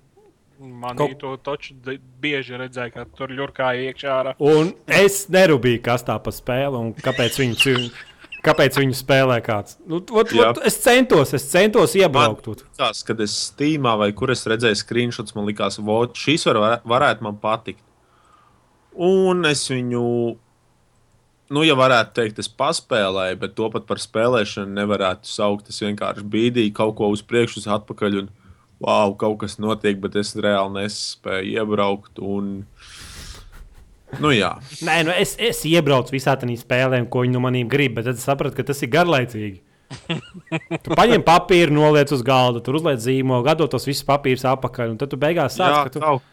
Man Kaut- to taču bieži redzēja, ka tur ļurkāja iekšā. ārā. Un es nerūpēju, kas tā pa spēli un kāpēc viņi, kāpēc viņi spēlē kāds. Nu, ot, ot, es centos, es centos iebraukt. Tās, kad es Steamā vai kur es redzēju screenshots, man likās, ka šis var, varētu man patikt. Un es viņu, nu, ja varētu teikt, es paspēlēju, bet to pat par spēlēšanu nevarētu saukt. Es vienkārši bīdīju kaut ko uz priekšu, uz atpakaļ. Un, wow, kaut kas notiek, bet es reāli nespēju iebraukt. Un, nu, jā, Nē, nu es, es iebraucu visā tajā spēlē, ko viņi no maniem grib, bet tad es sapratu, ka tas ir garlaicīgi. Tu paņem papīru, noliec uz galda, tur uzliec zīmogu, gadot tos visus papīrus apakaļ, un tad tu beigās sāc, jā ka tu, kaut,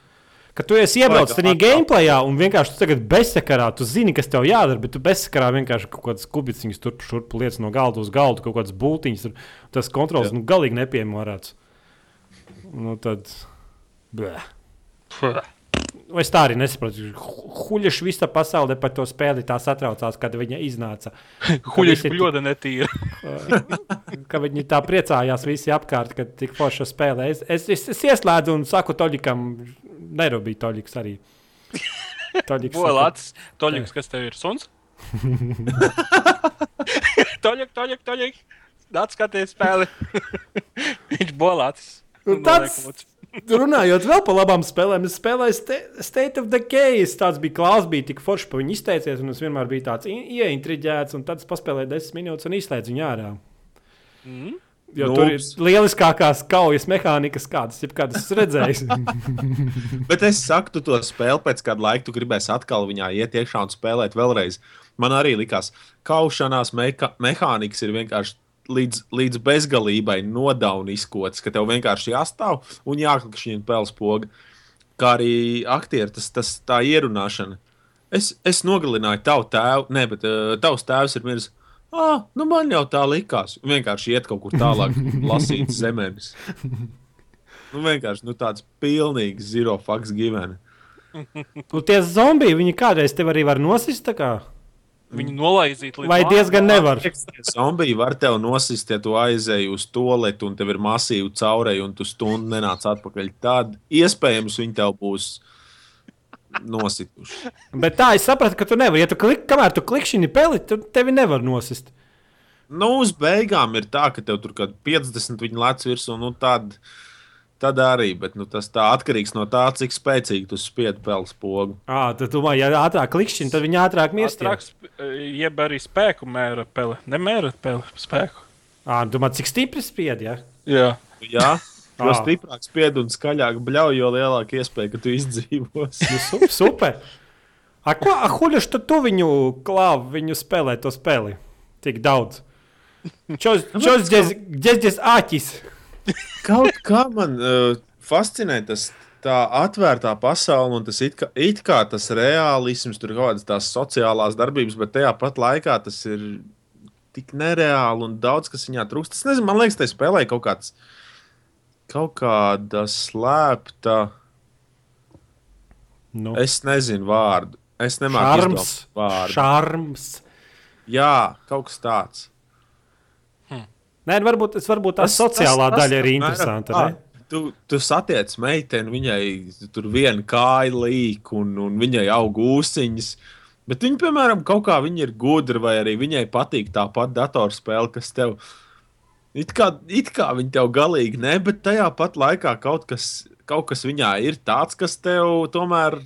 ka tu esi iebraucis tajā gameplayā, un vienkārši tu tagad bezsakarā, tu zini, kas tev jādara, bet tu bezsakarā vienkārši kaut kādas kubiciņas turp šurp liec no galda uz galdu, kaut kādas būtiņas, tas kontrols Jā. nu, galīgi nepiemērāts. Nu tad. Bleh. Nu, Es tā arī nesaprotu. Huļš visā pasaulē par to spēli tā satraucās, kad viņa iznāca. Huļš visi- ļoti netīra. Ka viņi tā priecājās visi apkārt, ka tik forša spēlē. Es, es, es, es ieslēdzu un saku Toļikam, nerūpīgi Toļiks arī. Toļiks Bolāts, Toļiks, kas tev ir suns? Toļik, Toļik, Toļik. Nāc skaties spēli. Viņš bolāts. Nu, tāds- Runājot vēl par labām spēlēm, es spēlēju Sta- State of the Case. Tāds bija klāsts, bija tik forši par viņu izteicies, un es vienmēr biju tāds ieintriģēts. Un tad es paspēlēju desmit minūtes un izslēdzu viņu ārā. Mm? Jo Nu, tur ir lieliskākās kaujas mehānikas, kādas jebkādas esmu redzējis. Bet es saku, tu to spēli pēc kāda laika, tu gribēsi atkal viņā iet iekšā un spēlēt vēlreiz. Man arī likās, ka kaušanās meha mehānikas ir vienkārši līdz, līdz bezgalībai nodauniskots, ka tev vienkārši jāstāv un jāklikšķi viņa pēles poga. Kā arī aktieri, tas, tas tā ierunāšana. Es, es nogalināju tavu tēvu, ne, bet uh, tavs tēvs ir miris. Ah, nu man jau tā likās. Vienkārši iet kaut kur tālāk, lasīt zemes. Nu, vienkārši nu, tāds pilnīgs zero fucks given. Un tie zombiji, viņi kādreiz tev arī var nosist. tā kā? Viņu nolaizīt līdz Vai diezgan nevar? Zombiji var tevi nosist, ja tu aizēji uz toaletu un tev ir masīva caureja un tu stundu nenāc atpakaļ. Tad iespējams viņi tev būs nosituši. Bet tā, es sapratu, ka tu nevari. Ja tu klik, kamēr tu klikšķini peli, tad tevi nevar nosist. Nu, uz beigām ir tā, ka tev tur kaut kāda 50 viņi lec virsū, nu tad, tad arī, bet nu, tas tā atkarīgs no tā, cik spēcīgi tu spied pels pogu. À, tad, tu, ja ātrāk klikšķini, tad viņi ātrāk mirst. jā. Ātrāk, sp- jeb arī spēku mēra pele. Nemēra pele, spēku. À, tu man cik stipri spied, ja? Jā. Jā, jo stiprāk spied un skaļāk bļauj, jo lielāka iespēja, ka tu izdzīvosi. Nu, su- super. A, ko, a, huļuši tad tu viņu klāvi, viņu spēlē to spēli? Tik daudz. Čos, čos, džez, džez, džez, āķis. Kaut kā man uh, fascinē tas tā atvērtā pasaule, un tas it kā, it kā tas reālisms, tur kaut kādas tās sociālās darbības, bet tajā pat laikā tas ir tik nereāli un daudz kas viņā trūkst. Es nezinu, man liekas, tai spēlē kaut kāds. Kaut kāda slēpta, Nu, es nezinu vārdu. Es nemāku Šarms. izdomāt vārdu. Šarms. Jā, kaut kas tāds. Nē, nu, varbūt, tas, varbūt tā Tas- sociālā tas- tas daļa ir apmēram interesanta. Tu, tu satiec meiteni, viņai tur viena kāja līk, un, un viņai aug ūsiņas. Bet viņa, piemēram, kaut kā viņa ir gudra, vai arī viņai patīk tā pati datorspēle, kas tev. It kā, it kā viņa tev galīgi ne, bet tajā pat laikā kaut kas, kaut kas viņā ir tāds, kas tev tomēr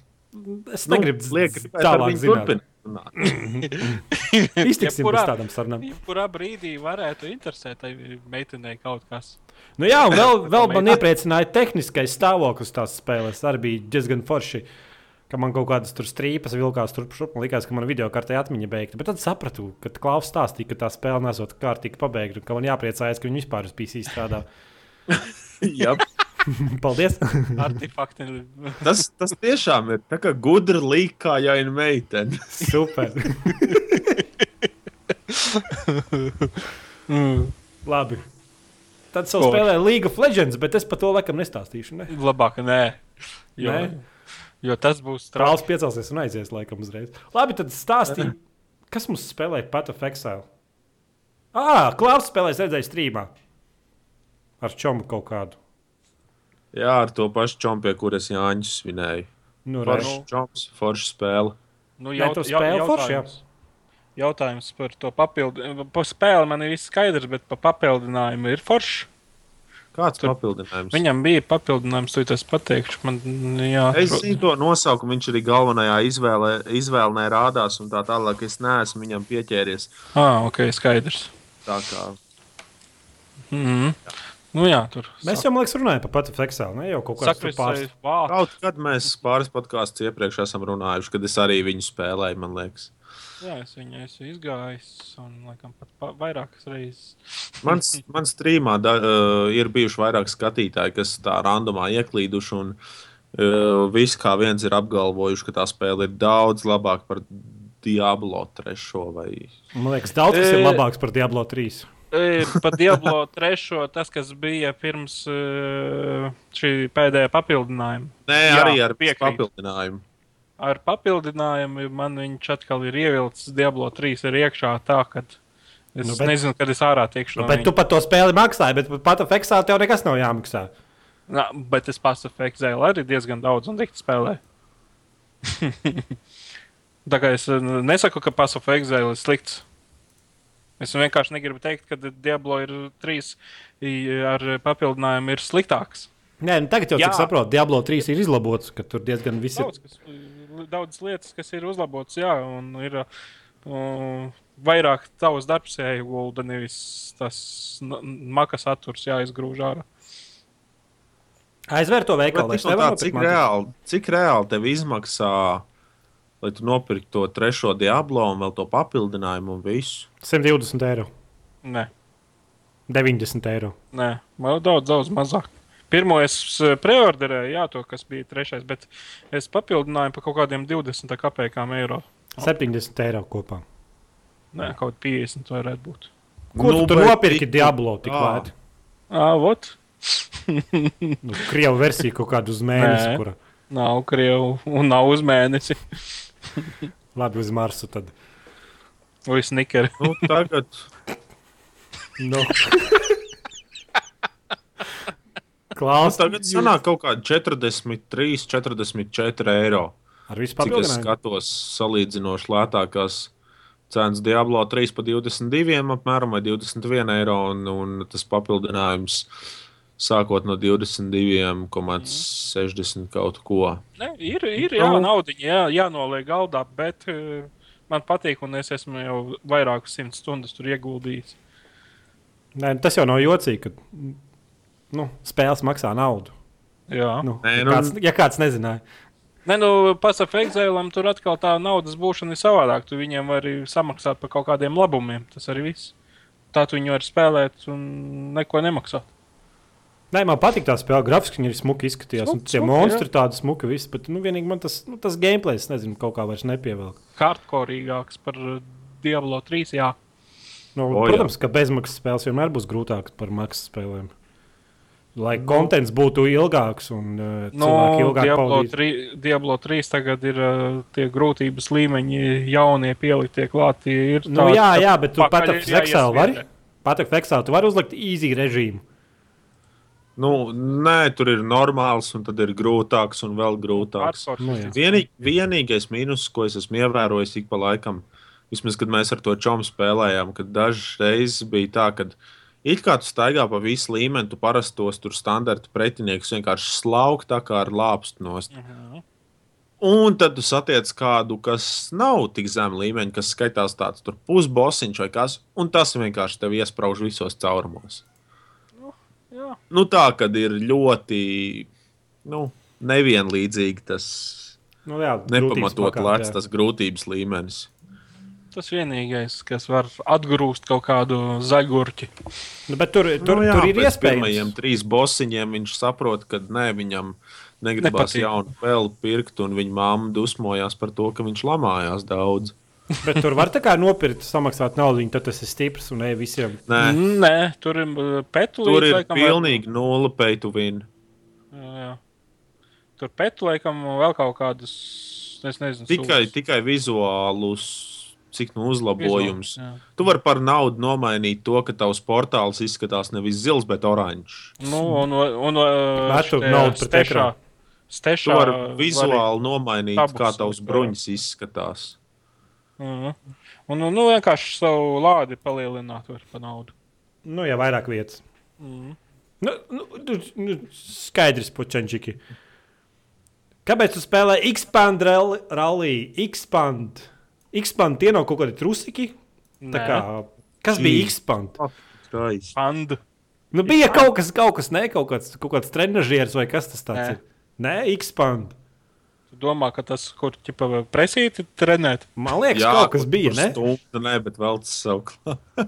Es nu, negribu liek gribēt ar tālāk zināt. turpināt. Iztiksim Jebkurā- bez tādām sarunām. Jebkurā brīdī varētu interesēt tai meitenei kaut kas. Nu, jā, un vēl, vēl man iepriecināja tehniskais stāvoklis tās spēles. Arī bija diezgan forši. Ka man kaut kādas tur strīpas vilkās, tur šurp. Man liekas, ka mana video kartē atmiņa beigta. Bet tad sapratu, ka Klaus stāstīja, ka tā spēle nesot kārtīgi pabeigta. un Ka man jāpriecājas, ka viņi vispār uz PC strādā. Jā, Paldies! Artefakti. tas, tas tiešām ir tā kā gudra līka, kā jauna meitene. Super! mm. Labi. Tad Forši. spēlēju League of Legends, bet es par to laikam nestāstīšu. Ne? Labāk, nē. Jo, Nē? jo tas būs Krāls strauji. piecelsies un aizies laikam uzreiz. Labi, tad stāstīja, kas mums spēlēja Pat of Exile. Ah, Klaus spēlēja, redzēju, strīmā. ar čomu kaut kādu. Jā, ar to pašu čompu, pie kuras Jāņus svinēja. Nu. Foršs čomps, forša spēle. Nu, Nē, jaut, tu jau, spēli forši, jā. jautājums, par to papildinājumu. Par spēli man ir viss skaidrs, bet par papildinājumu ir forši. Kāds Tur- papildinājums? Viņam bija papildinājums, tu tas pateikšu. Man, jā, Es zinu to nosaukumu, viņš arī galvenajā izvēlē, izvēlē rādās, un tā tālāk es neesmu viņam pieķēries. Ah, ok, skaidrs. Tā kā Mm -hmm. Nu jā, tur. Mēs jau, man liekas, runājam par pati Feksālu. Ne jau kaut kādā pāris. vārds. kaut kad mēs pāris podkāstus iepriekš esam runājuši, kad es arī viņu spēlēju, man liekas. Jā, es viņu esmu izgājis, un laikam pat pa- vairākas reizes. Mans, man strīmā da, uh, ir bijuši vairāk skatītāji, kas tā randomā ieklīduši. Un, uh, visi kā viens ir apgalvojuši, ka tā spēle ir daudz labāka par Diablo 3. Vai... Man liekas, daudz kas ir E- labāks par Diablo 3. E, Par Diablo 3. tas, kas bija pirms e, šī pēdējā papildinājuma. Nē, Jā, arī ar piekrītu. papildinājumu. Ar papildinājumu man viņš atkal ir ievilcis Diablo 3 ir iekšā tā, ka es Nu, bet- nezinu, kad es ārā tiekšu. Nu, no bet viņa. tu par to spēli maksāji, bet pat Feksālu tev nekas nav jāmaksā. Nā, bet es pasu Fekzēlu arī diezgan daudz un dikti spēlēju. Tā kā es nesaku, ka pasu Fekzēlu ir slikts. Es vienkārši negribu teikt, ka Diablo ir trīs i- ar papildinājumu ir sliktāks. Nē, nu tagad jau cik saprotu, Diablo 3 ir izlabots, ka tur diezgan viss ir. Daudz, kas, daudz lietas, kas ir uzlabotas, jā, un ir uh, vairāk tavs darbs jāiegulda, nevis tas n- maka saturs jāizgrūž ārā. Aizver to veikalu. Tā, cik, mantas. reāli, cik reāli tev izmaksā, lai tu nopirktu to trešo Diablo un vēl to papildinājumu un visu? 120 eiro. Nē, 90 eiro. nē, man daudz, daudz mazāk. Pirmo es eh, preorderēju, jā, to, kas bija trešais, bet es papildināju par kaut kādiem 20 kapekām eiro. 70 eiro kopā. Nē, kaut kā 50 varētu būt. Ko nu, tu bet nopirki Diablo tik lēti? Ah, vot! Nu, Krievu versija kaut kādu uz mēnesi, Nē. kura Nav krievu un nav uz mēnesi. labi uz Marsu. Tad. Vai snikeri. Nu, tagad Nu. nu, Klaus, tagad sanāk kaut kādi 43, 44 eiro. ar visu Cik es skatos, salīdzinoši lētākās cenas Diablo 3 par 22, apmēram vai 21 eiro, un, un tas papildinājums sākot no 22,60 kaut ko. Ne, ir, ir jā, Nu. naudiņa, jā, jānoliek galdā, bet uh, man patīk, un es esmu jau vairākas simt stundas tur ieguldījis. Nē, tas jau nav jocīgi, ka nu, spēles maksā naudu. Jā, Nu, Nē, ja, nu- kāds, ja kāds nezināja. Nē, nu, pasakām, tur atkal tā naudas būšana ir savādāk. Tu viņiem vari samaksāt par kaut kādiem labumiem. Tas arī viss. Tā tu viņu vari spēlēt un neko nemaksāt. Nē, man patīk tā spēle. Grafiski viņa ir smuki izskatījās. Smuki, un Tie smuki, monstri tādi smuki, visi, bet nu, vienīgi man tas, nu, tas gameplay, es nezinu, kaut kā vairs nepievelk. Kārtkorīgāks par uh, Diablo 3. Jā, Nu, O, o, jā. protams, ka bezmaksas spēles vienmēr būs grūtākas par maksas spēlēm. Lai kontents būtu ilgāks un uh, no cilvēki ilgāk Nu, Diablo pavadītu. 3, Diablo 3 tagad ir uh, tie grūtības līmeņi, jaunie pieliktie klāti. Ir Nu, jā, jā, bet tu pat ar Fexelu vari. Pat ar Fexelu tu vari uzlikt easy režīmu. Nu, nē, tur ir normāls, un tad ir grūtāks un vēl grūtāks. Nu. Vienī, vienīgais mīnus, ko es esmu ievērojis ik pa laikam, vismaz, kad mēs ar to čomu spēlējām, kad dažas reizes bija tā, ka it kā tu staigā pa visu līmeni, tu parastos tur standarta pretiniekus vienkārši slauk tā kā ar lāpstu nost. Mhm. Un tad tu satiec kādu, kas nav tik zem līmeņa, kas skaitās tāds pusbosiņš vai kas, un tas vienkārši tev iesprāž visos caurumos. Jā. Nu, tā kad ir ļoti nu, nevienlīdzīgi tas Nu, jā, nepamatot lēts, tas grūtības līmenis. Tas vienīgais, kas var atgrūst kaut kādu zaļgurķi. Nu, bet tur, tur, nu, jā, tur ir pēc pirmajiem trīs bosiņiem viņš saprot, ka nē, viņam negribas Nepatīk. jaunu spēli pirkt, un viņa mamma dusmojās par to, ka viņš lamājās daudz. Bet tur var tā kā nopirkt, samaksāt naudu, tad tas ir stiprs un ne visiem. Nē, Nē, tur ir uh, petu tur ir laikam, var- pilnīgi nulle to win. Jā, jā. Tur petu laikam vēl kaut kādus, es nezinu, Tikai, sūdzes. tikai vizuālus cik nu uzlabojums. Jā. Tu vari par naudu nomainīt to, ka tavs portāls izskatās nevis zils, bet oranžs. Nu, un, un, un Metu šitie naudu pret stešā, ekrānu. Tu stešā vari var- vizuāli nomainīt, tabus kā tavs bruņas izskatās. Mhm. Un, un nu, vienkārši savu lādi palielināt var par naudu. Nu, ja vairāk vietas. Mhm. Nu, nu, nu, nu, skaidrs, puķenčiki. Kāpēc tu spēlē X-Pand rally- rally? X-Pand. X-Pand tie nav kaut kādi trusiki. Kā, kas bija X-Pand? Skaisti. Panda. Nu, bija kaut kas, kaut kas, ne, kaut kāds, kaut kāds trenižieris vai kas tas tāds Nē. ir. Nē, X-Pand. Domā, ka tas, kur ķipa presīti trenēt? Man liekas, Jā, kaut kas bija, ne? Stundu, nē, bet vēl tas savu klāstu.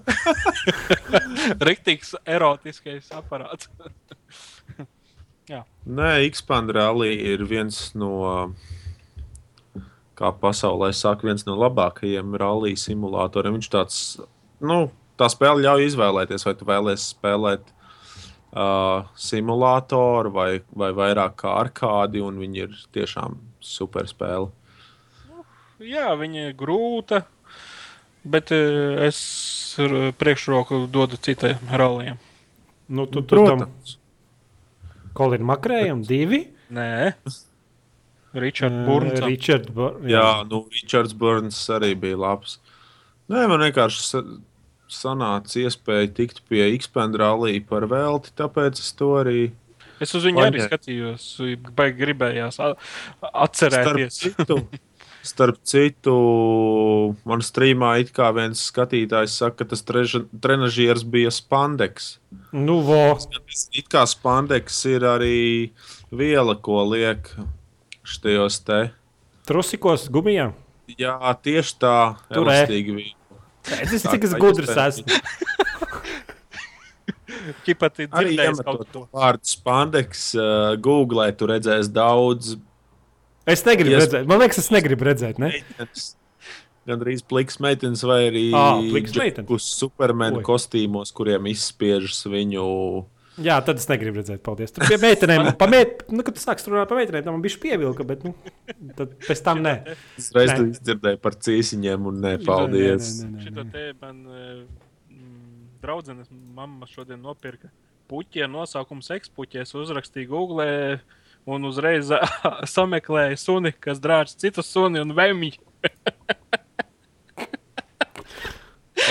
Riktīgs erotiskais aparāts. Nē, X-Pand Rally ir viens no, kā pasaulē saka, viens no labākajiem rallija simulatoriem. Viņš tāds, nu, tā spēle ļauj izvēlēties, vai tu vēlēsies spēlēt uh, simulātoru vai, vai vairāk kā arkādi, un viņi ir tiešām super spēle. Jā, viņa ir grūta, bet eh, es priekšroku dodu citai rallija. Nu, tu tur tam Protams, Kolīna Makrējam divi. Nē, Ričards Burns. Richard Bur jā, nu, Richards Burns arī bija labs. Nē, man vienkārši sa- sanāca iespēja tikt pie X-Pand Rally par velti, tāpēc es to arī Es uz viņu arī Paņē. skatījos, baigi gribējās a- Starp atcerēties. citu, starp citu, man strīmā it kā viens skatītājs saka, ka tas treža- trenažieris bija spandeks. Nu, vo. It kā spandeks ir arī viela, ko liek šajos te. Trusikos gumijā. Jā, tieši tā, Tur, elastīgi viela. Es Tā cik es gudrs iespējams. esmu. Ķipat ir Arī dzirdējis kaut ko. vārdu spandeks, uh, Google, tu redzēsi daudz Es negribu Ies- redzēt. Man liekas, es negribu redzēt. Ne? Gan arī pliks meitenes, vai arī uz supermenu Oi. kostīmos, kuriem izspiežas viņu. Jā, tad es negribu redzēt. Paldies. Tur pie meitenēm, pamēt, nu, kad tu sāksi runāt par meitenēm, tam man bija pievilka, bet nu, tad pēc tam nē. Es reiz izdzirdēju par cīsiņiem, un nē, paldies. Nē, nē, nē, nē, Šito nē. te man eh, draudzenes mamma šodien nopirka puķi ar nosaukumu sekspuķi. Es uzrakstīju Google un uzreiz sameklēju suni, kas drāž citu suni un vēmju.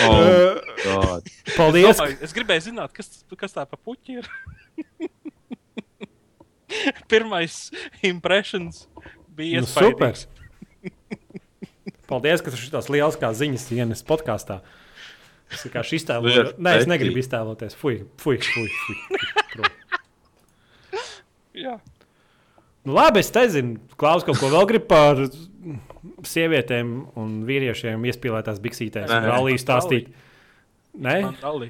Oh, God. Paldies. Domāju, es gribēju zināt, kas, kas tā pa puķi ir. Pirmais impressions bija Nu, super. Paldies, ka tu šīs lielas kā ziņas ienes podkāstā. Es vienkārši iztēlojos. Liek Nē, es negribu iztēloties. Fui, fui, fui. fui, fui. Jā. Nu, labi, es nezinu, Klaus, kaut ko vēl grib par sievietēm un vīriešiem iespīlētās biksītēs. Nē. Rallija stāstīt. Nē, Man dalī.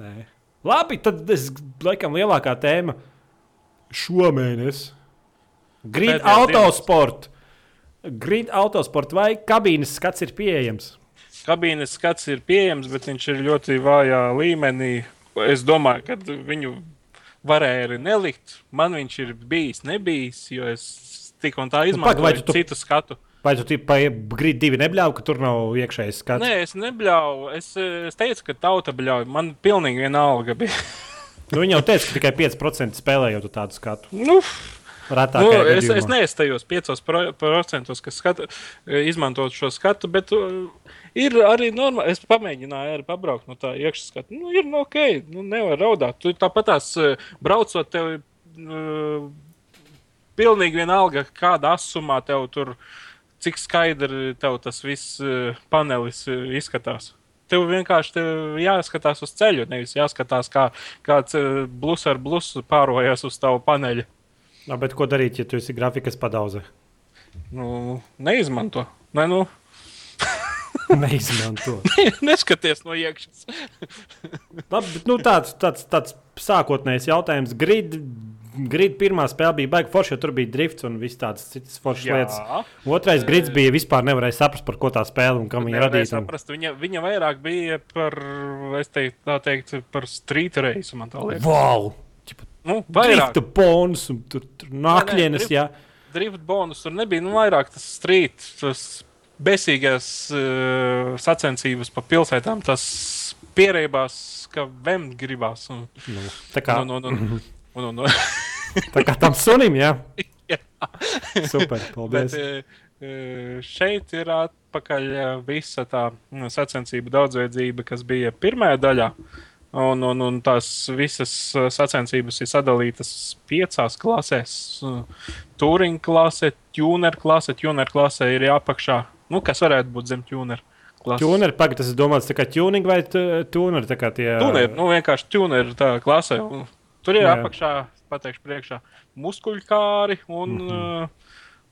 nē. Labi, tad es laikam lielākā tēma šomēnes. Grid Pēdējās autosport. Grid autosport vai kabīnes skats ir pieejams? Kabīnes skats ir pieejams, bet viņš ir ļoti vājā līmenī. Es domāju, ka viņu varēja arī nelikt. Man viņš ir bijis, nebijis, jo es tik un tā Nu, izmantoju tu- citu skatu. Vai tu pa grid divi nebļāvi, ka tur nav iekšējais skats? Nē, es nebļauju. Es, es teicu, ka tauta bļauj. Man pilnīgi vienalga bija. Nu, viņi jau teica, ka tikai 5% spēlējot tādu skatu. Nu, nu, es, es neestajos 5%, kas skata, izmantot šo skatu, bet uh, ir arī normāli. Es pamēģināju arī pabraukt no tā iekšskata. Nu, ir nu, ok, nu, nevar raudāt. Tu tāpat tās uh, braucot, tev uh, pilnīgi vienalga, kāda asumā tev tur, cik skaidri tev tas viss uh, panelis uh, izskatās. Tev vienkārši tev jāskatās uz ceļu, nevis jāskatās, kā kāds uh, blus ar blusu pārojas uz tavu paneļu. No, bet ko darīt, ja tu esi grafikas padauze? Nu, neizmanto. Ne, nu, Neizmanto. neskaties no iekšas. Labi, bet, nu, tāds, tāds, tāds sākotnējs jautājums. Grid, grid pirmā spēle bija baigta forša, jo tur bija drifts un viss tādas citas foršas lietas. Otrais grids bija vispār nevarēja saprast, par ko tā spēle un kam viņa radīta. un- saprast, viņa, viņa vairāk bija par, es teiktu, tā teikt, par street race. Man tā liekas. Wow! Nu, vairāk Drifta bonus un tur, tur nākļienes, drift- jā. drift bonus tur nebija. Nu, vairāk tas street, tas besīgās uh, sacensības pa pilsētām, tas pierēbās, ka vemt gribās. Un, Nu, tā kā, un, un, un, un, un, un, tā kā tam sunim, jā. Jā. Super, Bet paldies. e, e, šeit ir atpakaļ visa tā nu, sacensību daudzveidzība, kas bija pirmajā daļā. Un, un, un tās visas e, sacensības ir sadalītas piecās klasēs. Turing klase, tuner klase, tuner klase ir jāapakšā. Nu, kas varētu būt zem tuner klases? Tuner, pagaidi, tas ir domāts tā kā tuning vai tu- tuner, tā kā tie. Tuner, nu vienkārši tuner tā klasē. Un Tur ir Jā. apakšā, pateikšu, priekšā muskuļkāri un, mm. -hmm.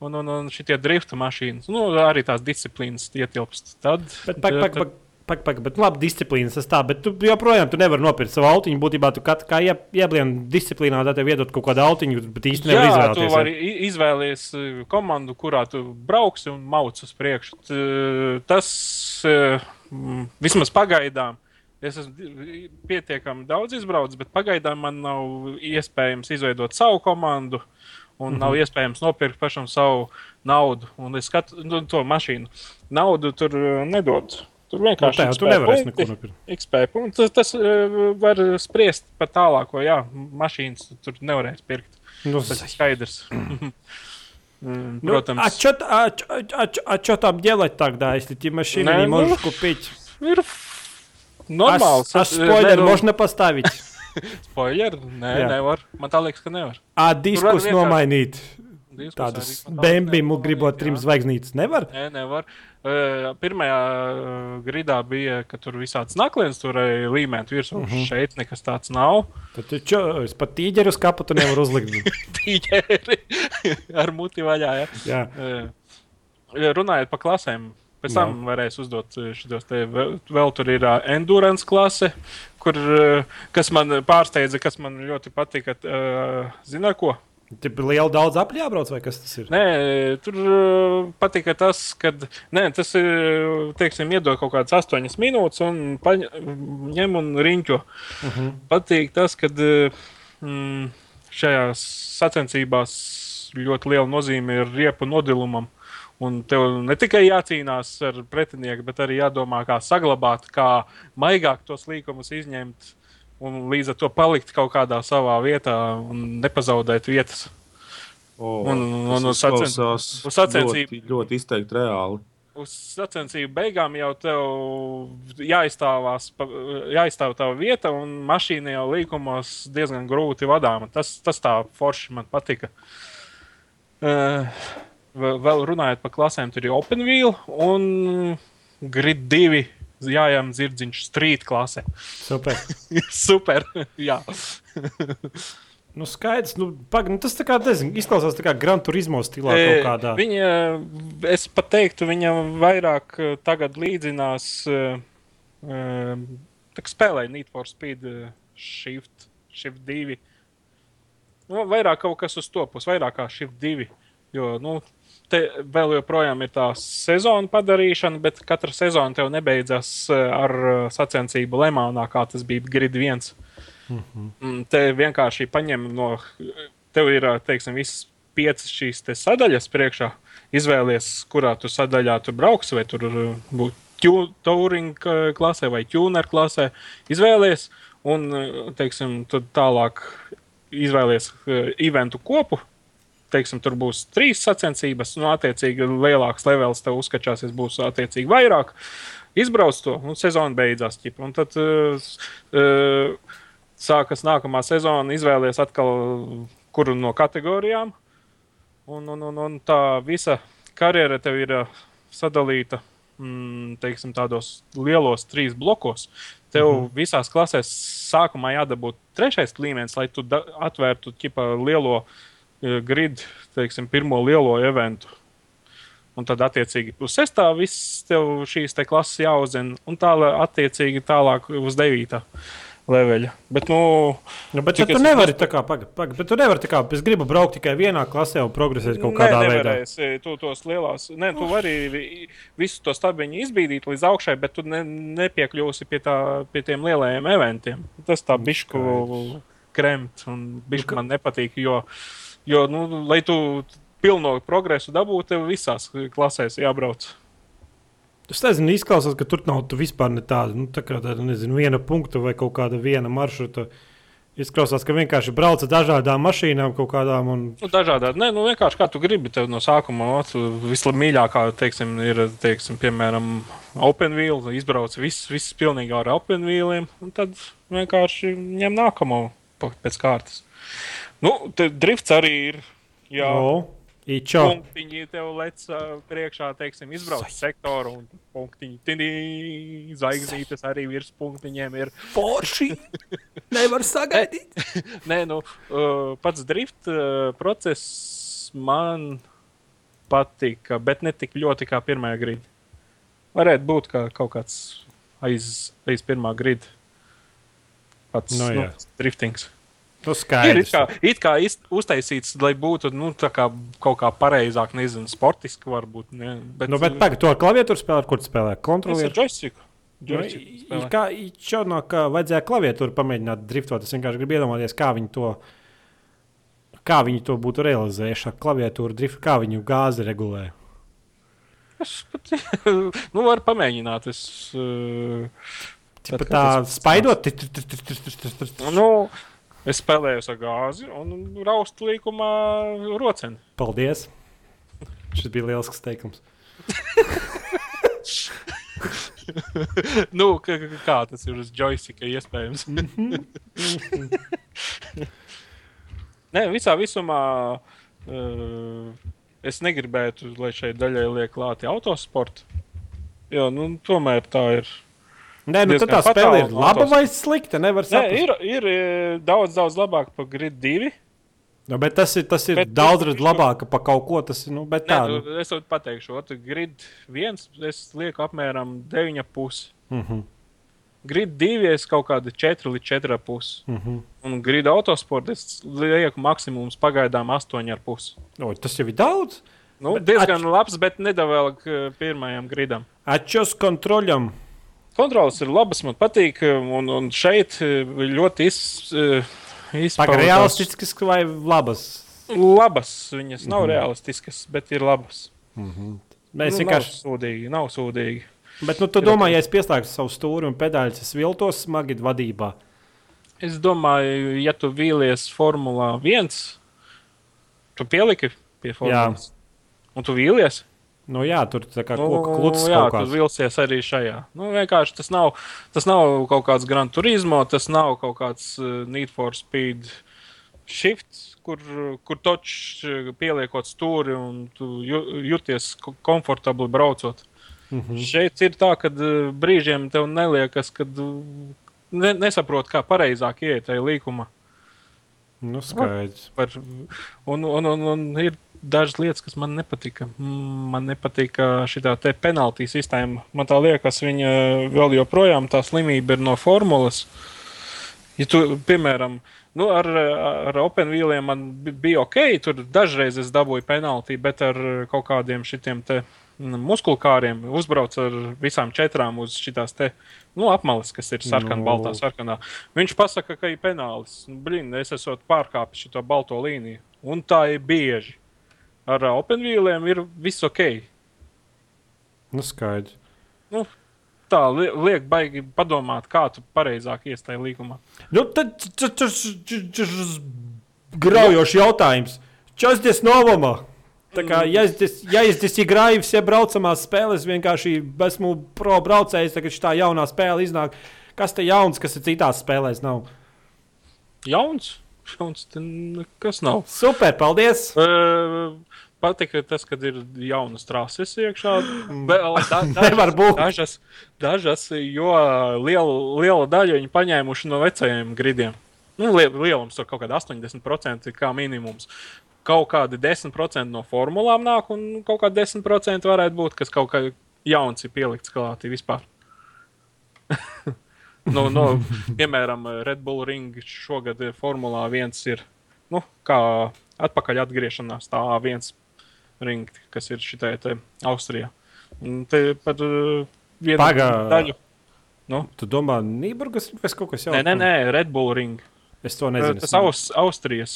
un, un, un šitie drifta mašīnas. Nu, arī tās disciplīnas ietilpst. Tad, Bet, pak, pak, pak, pak, pak, bet labi, disciplīnas tas tā, bet tu joprojām tu nevari nopirkt savu autiņu. Būtībā tu kat, kā ie- ieblieni disciplīnā, tad tev iedod kaut kādu autiņu, bet īsti nevar Jā, tu izvēlēties. vari izvēlēties eh, komandu, kurā tu brauksi un mauc uz priekšu. Tas mm, vismaz pagaidām. Es esmu pietiekami daudz izbraucis, bet pagaidām man nav iespējams izveidot savu komandu. Un nav iespējams nopirkt pašam savu naudu. Un es skatu nu, to mašīnu. Naudu tur eh, nedod. Tur Nu, vienkārši tā, tu XP nevarēsi punkti. neko nopirkt. XP punkts. Tas, tas eh, var spriest par tālāko. Jā, mašīnas tu tur nevarēs pirkt. Nu, Tas ir skaidrs. Mm, Ну, Protams, а что а, чё- а, чё- а чё там делать тогда, если ты машину Не, не ну, можешь купить? ir А, normāli. с- а спойлер можно поставить? Spoiler? Nē, Jā. nevar. Man tā liekas, ka nevar. А дискус vienkārši- nomainīt? Tādas arī man tā bēnbi liekas, mu gribot trim jā. zvaigznītes nevar? Nē, nevar. Uh, pirmajā gridā bija, ka tur visāds naklienas turēja līmēt virsū. Uh Mhm. -huh. Šeit nekas tāds nav. Tad tu čo, es pat tīģeru uz kapu tu nevar uzlikt. Tīģeri ar muti vaļā. Ja? Jā. Uh, runājot par klasēm. Pēc Jā. tam varēs uzdot šitos te. Vēl, vēl tur ir uh, endurance klase, kur, uh, kas man pārsteidza, kas man ļoti patika. Uh, Ziniet, ko? Tur bija liela daudz apļu jābrauc, vai kas tas ir? Nē, tur uh, patika tas, ka tas ir, teiksim, iedod kaut kādas astoņas minūtes un paņem un riņķo. Uh Mhm. -huh. Patīk tas, ka mm, šajās sacensībās ļoti liela nozīme ir riepu nodilumam. Un tev ne tikai jācīnās ar pretinieku, bet arī jādomā, kā saglabāt, kā maigāk tos līkumus izņemt un līdz ar to palikt kaut kādā savā vietā un nepazaudēt vietas. O, Un- un uz sacen- izklausās uz sacensību- ļoti, ļoti izteikti reāli. uz sacensību beigām jau tev jāizstāvās, jāizstāv tā vieta, un mašīna jau līkumos diezgan grūti vadāma. Tas, tas tā forši man patika. Uh, vēl vēl runājot par klasēm, tur ir Open Wheel un Grid 2. Jājām dzirdziņš strīt klasē. Super. Super! Jā, Nu, skaidrs, nu, pag, nu, tas kā, nezinu, izklausās tā kā Gran Turismo stilā E. Viņa, es pat teiktu, viņa vairāk eh, tagad līdzinās uh, spēlē Need for Speed uh, Shift, Shift 2. Nu, vairāk kaut kas uz to puses, vairāk kā Shift 2. Jo, nu, te vēl joprojām ir tā sezona padarīšana, bet katra sezona tev nebeidzas eh, ar eh, sacensību Lemānā, kā tas bija Grid 1. Mm, Te vienkārši paņem no. Tev ir, teiksim, visas piecas šīs sadaļas priekšā. Izvēlies, kurā tu sadaļā tu brauksi, vai tur būtu touring klasē vai tuner klasē. Izvēlies, un, teiksim, tad tālāk izvēlies eventu kopu. Teiksim, tur būs trīs sacensības, un, attiecīgi, lielāks levels tev uzskačāsies, būs attiecīgi vairāk. Izbrauc to, un sezona beidzās. Ķipa, un tad uh, uh, sākas nākamā sezona, izvēlies atkal kuru no kategorijām. Un, un, un, un tā visa karjera tev ir uh, sadalīta mm, teiksim, tādos lielos trīs blokos. Tev mm -hmm. visās klasēs sākumā jādabūt trešais līmenis, lai tu atvērtu ķipa, lielo uh, gridu, teiksim, pirmo lielo eventu. Un tad, attiecīgi, uz sestā viss tev šīs te klases jāuzzina, un tālāk, attiecīgi, tālāk uz devītā leveļa. Bet, nu, Nu, bet cik tu es- nevari tā kā, pag, pag, bet tu nevari tā kā, es gribu braukt tikai vienā klasē un progresēt kaut kādā Nē, veidā. nevarēsi Tu tos lielās, ne, tu vari vi- visu to stabiņu izbīdīt līdz augšai, bet tu ne, nepiekļūsi pie, tā, pie tiem lielajiem eventiem. Tas tā bišku kremt un bišku man nepatīk, jo, jo nu, lai tu pilno progresu dabūtu, tev visās klasēs jābrauc. Es nezinu, izklausās, ka tur nav tu vispār ne tāda, nu, tā kā tāda, nezinu, viena punkta vai kaut kāda viena maršruta. Izklausās, ka vienkārši brauc ar dažādām mašīnām, kaut kādām. Un... Nu, dažādā. Nē, nu vienkārši kā tu gribi. Tev no sākuma vislabākā, teiksim, ir, teiksim, piemēram, open wheel. Izbrauc viss, viss pilnīgi ar open wheeliem. Un tad vienkārši ņem nākamo pēc kārtas. Nu, drifts arī ir. Jā, no. Ičo. Punktiņi tev lec uh, priekšā, teiksim, izbrauc sektoru un punktiņi. Tidī, zvaigznītes arī virs punktiņiem ir. Forši! Nevar sagaidīt. Nē, nu, uh, pats drift uh, process man patika, bet ne tik ļoti kā pirmā grīda. Varētu būt kā kaut kāds aiz, aiz pirmā grīda. Pats no, nu, driftings. Nu, ir it kā, it kā uztaisīts, lai būtu nu, kā, kaut kā pareizāk, nezinu, sportiski varbūt. Ne, bet, nu, bet pagaidi, to ar klaviatūru spēlē, kur spēlē kontrolieru? Nu, kā čaunā, ka vajadzēja klaviatūru pamēģināt driftot, es vienkārši gribu iedomāties, kā viņi to, kā viņi to būtu realizējuši ar klaviatūru driftu, kā viņu gāzi regulē. Es pat, nu, varu pamēģināt. Es, uh, Tad, tā spaidot, nu, Es spēlēju ar gāzi un raustu līkumā roceni. Paldies! Šis bija liels teikums. nu, kā, kā tas ir uz joysticka iespējams? Nē, visā visumā uh, es negribētu, lai šai daļai liek klāti autosporta. Jo nu, tomēr tā ir Nē, nu, tā spēle ir laba vai slikta. Nevar saprast. Nē, ir, ir e, daudz, daudz labāk par Grid 2. Nu, bet tas ir, tas ir bet daudz redz labāk par kaut ko. Tas, nu, bet tā, Nē, nu, es tev pateikšu, otru Grid 1 es lieku apmēram 9,5. Mm -hmm. Grid 2 es kaut kādu 4 līdz 4,5. Mm -hmm. Un Grid autosportā es lieku maksimums pagaidām 8,5. O, tas jau ir daudz. Nu, bet diezgan at... labs, bet nedavēl pirmajam gridam. Atšķos kontroļam. Kontrolas ir labas, man patīk. Un, un šeit eh, ļoti iz, eh, izpaužas. Realistiskas vai labas? Labas. Viņas nav mm -hmm. realistiskas, bet ir labas. Mm -hmm. Mēs nu, vienkārši. Nav sūdīgi, nav sūdīgi. Bet nu, tu domā, ja es pieslēgtu savu stūri un pedāļus, es viltos smagi vadībā? Es domāju, ja tu vīlies Formulā 1, tu pieliki pie Formulas. Jā. Un tu vīlies? Nu, jā, tur tā kā nu, koku klūcis. Jā, tur vilsies arī šajā. Nu, vienkārši tas nav, tas nav kaut kāds Grand Turismo, tas nav kaut kāds uh, Need for Speed shifts, kur, kur točs uh, pieliekot stūri un tu jūties komfortabli braucot. Mm -hmm. Šeit ir tā, ka uh, brīžiem tev neliekas, ka ne, nesaprot, kā pareizāk iet tajā līkumā. Nu, skaidrs. Par, un, un, un, un ir dažas lietas, kas man nepatika. Man nepatika šī penaltī sistēma. Man tā liekas, viņa vēl joprojām tā slimība ir no formulas. Ja tu, piemēram, nu, ar, ar Open Wheeliem man bija ok, tur dažreiz es dabūju penaltī, bet ar kaut kādiem šitiem te muskulkāriem uzbrauc ar visām četrām uz šīs nu, apmales, kas ir sarkanā, no. baltā, sarkanā. Viņš pasaka, ka ir penāls. Blin, es esmu pārkāpis šo balto līniju. Un tā ir bieži ar open wheeliem ir viss ok. Nu, skaidrs. Nu, tā liek, baigi padomāt, kā tu pareizāk iestāji līgumā. Nu, tad tas ir graujošs jautājums. Čas tas novumā? Tā kā, ja es, ja es esmu grājis, ja braucamās spēlēs, vienkārši esmu pro braucējs, tagad šī jaunā spēle iznāk. Kas te jauns, kas ir citās spēlēs? Nav? Jauns? Jauns, kas nav? Super, paldies! Uh, patika tas, ka ir jaunas trases iekšā. Vēl, da, dažas, dažas, dažas, jo liela, liela daļa viņi paņēmuši no vecajiem gridiem. Nu, lielums tur kaut kāda 80% kā minimums. Kaut kādi 10% no formulām nāk, un kaut kādi 10% varētu būt, kas kaut kā jauns ir pielikts klātī vispār. no, no, piemēram, Red Bull Ring šogad Formulā 1 ir nu, kā atpakaļ atgriešanās. Tā A1 ringt, kas ir šitai Austrijā. Un te pat uh, viena Pagā... daļa. Nu? Tu domā, Nīburgas vai kaut kas jauns? Nē, nē, nē, Red Bull ring. Es to nezinu. Tas Aus, Austrijas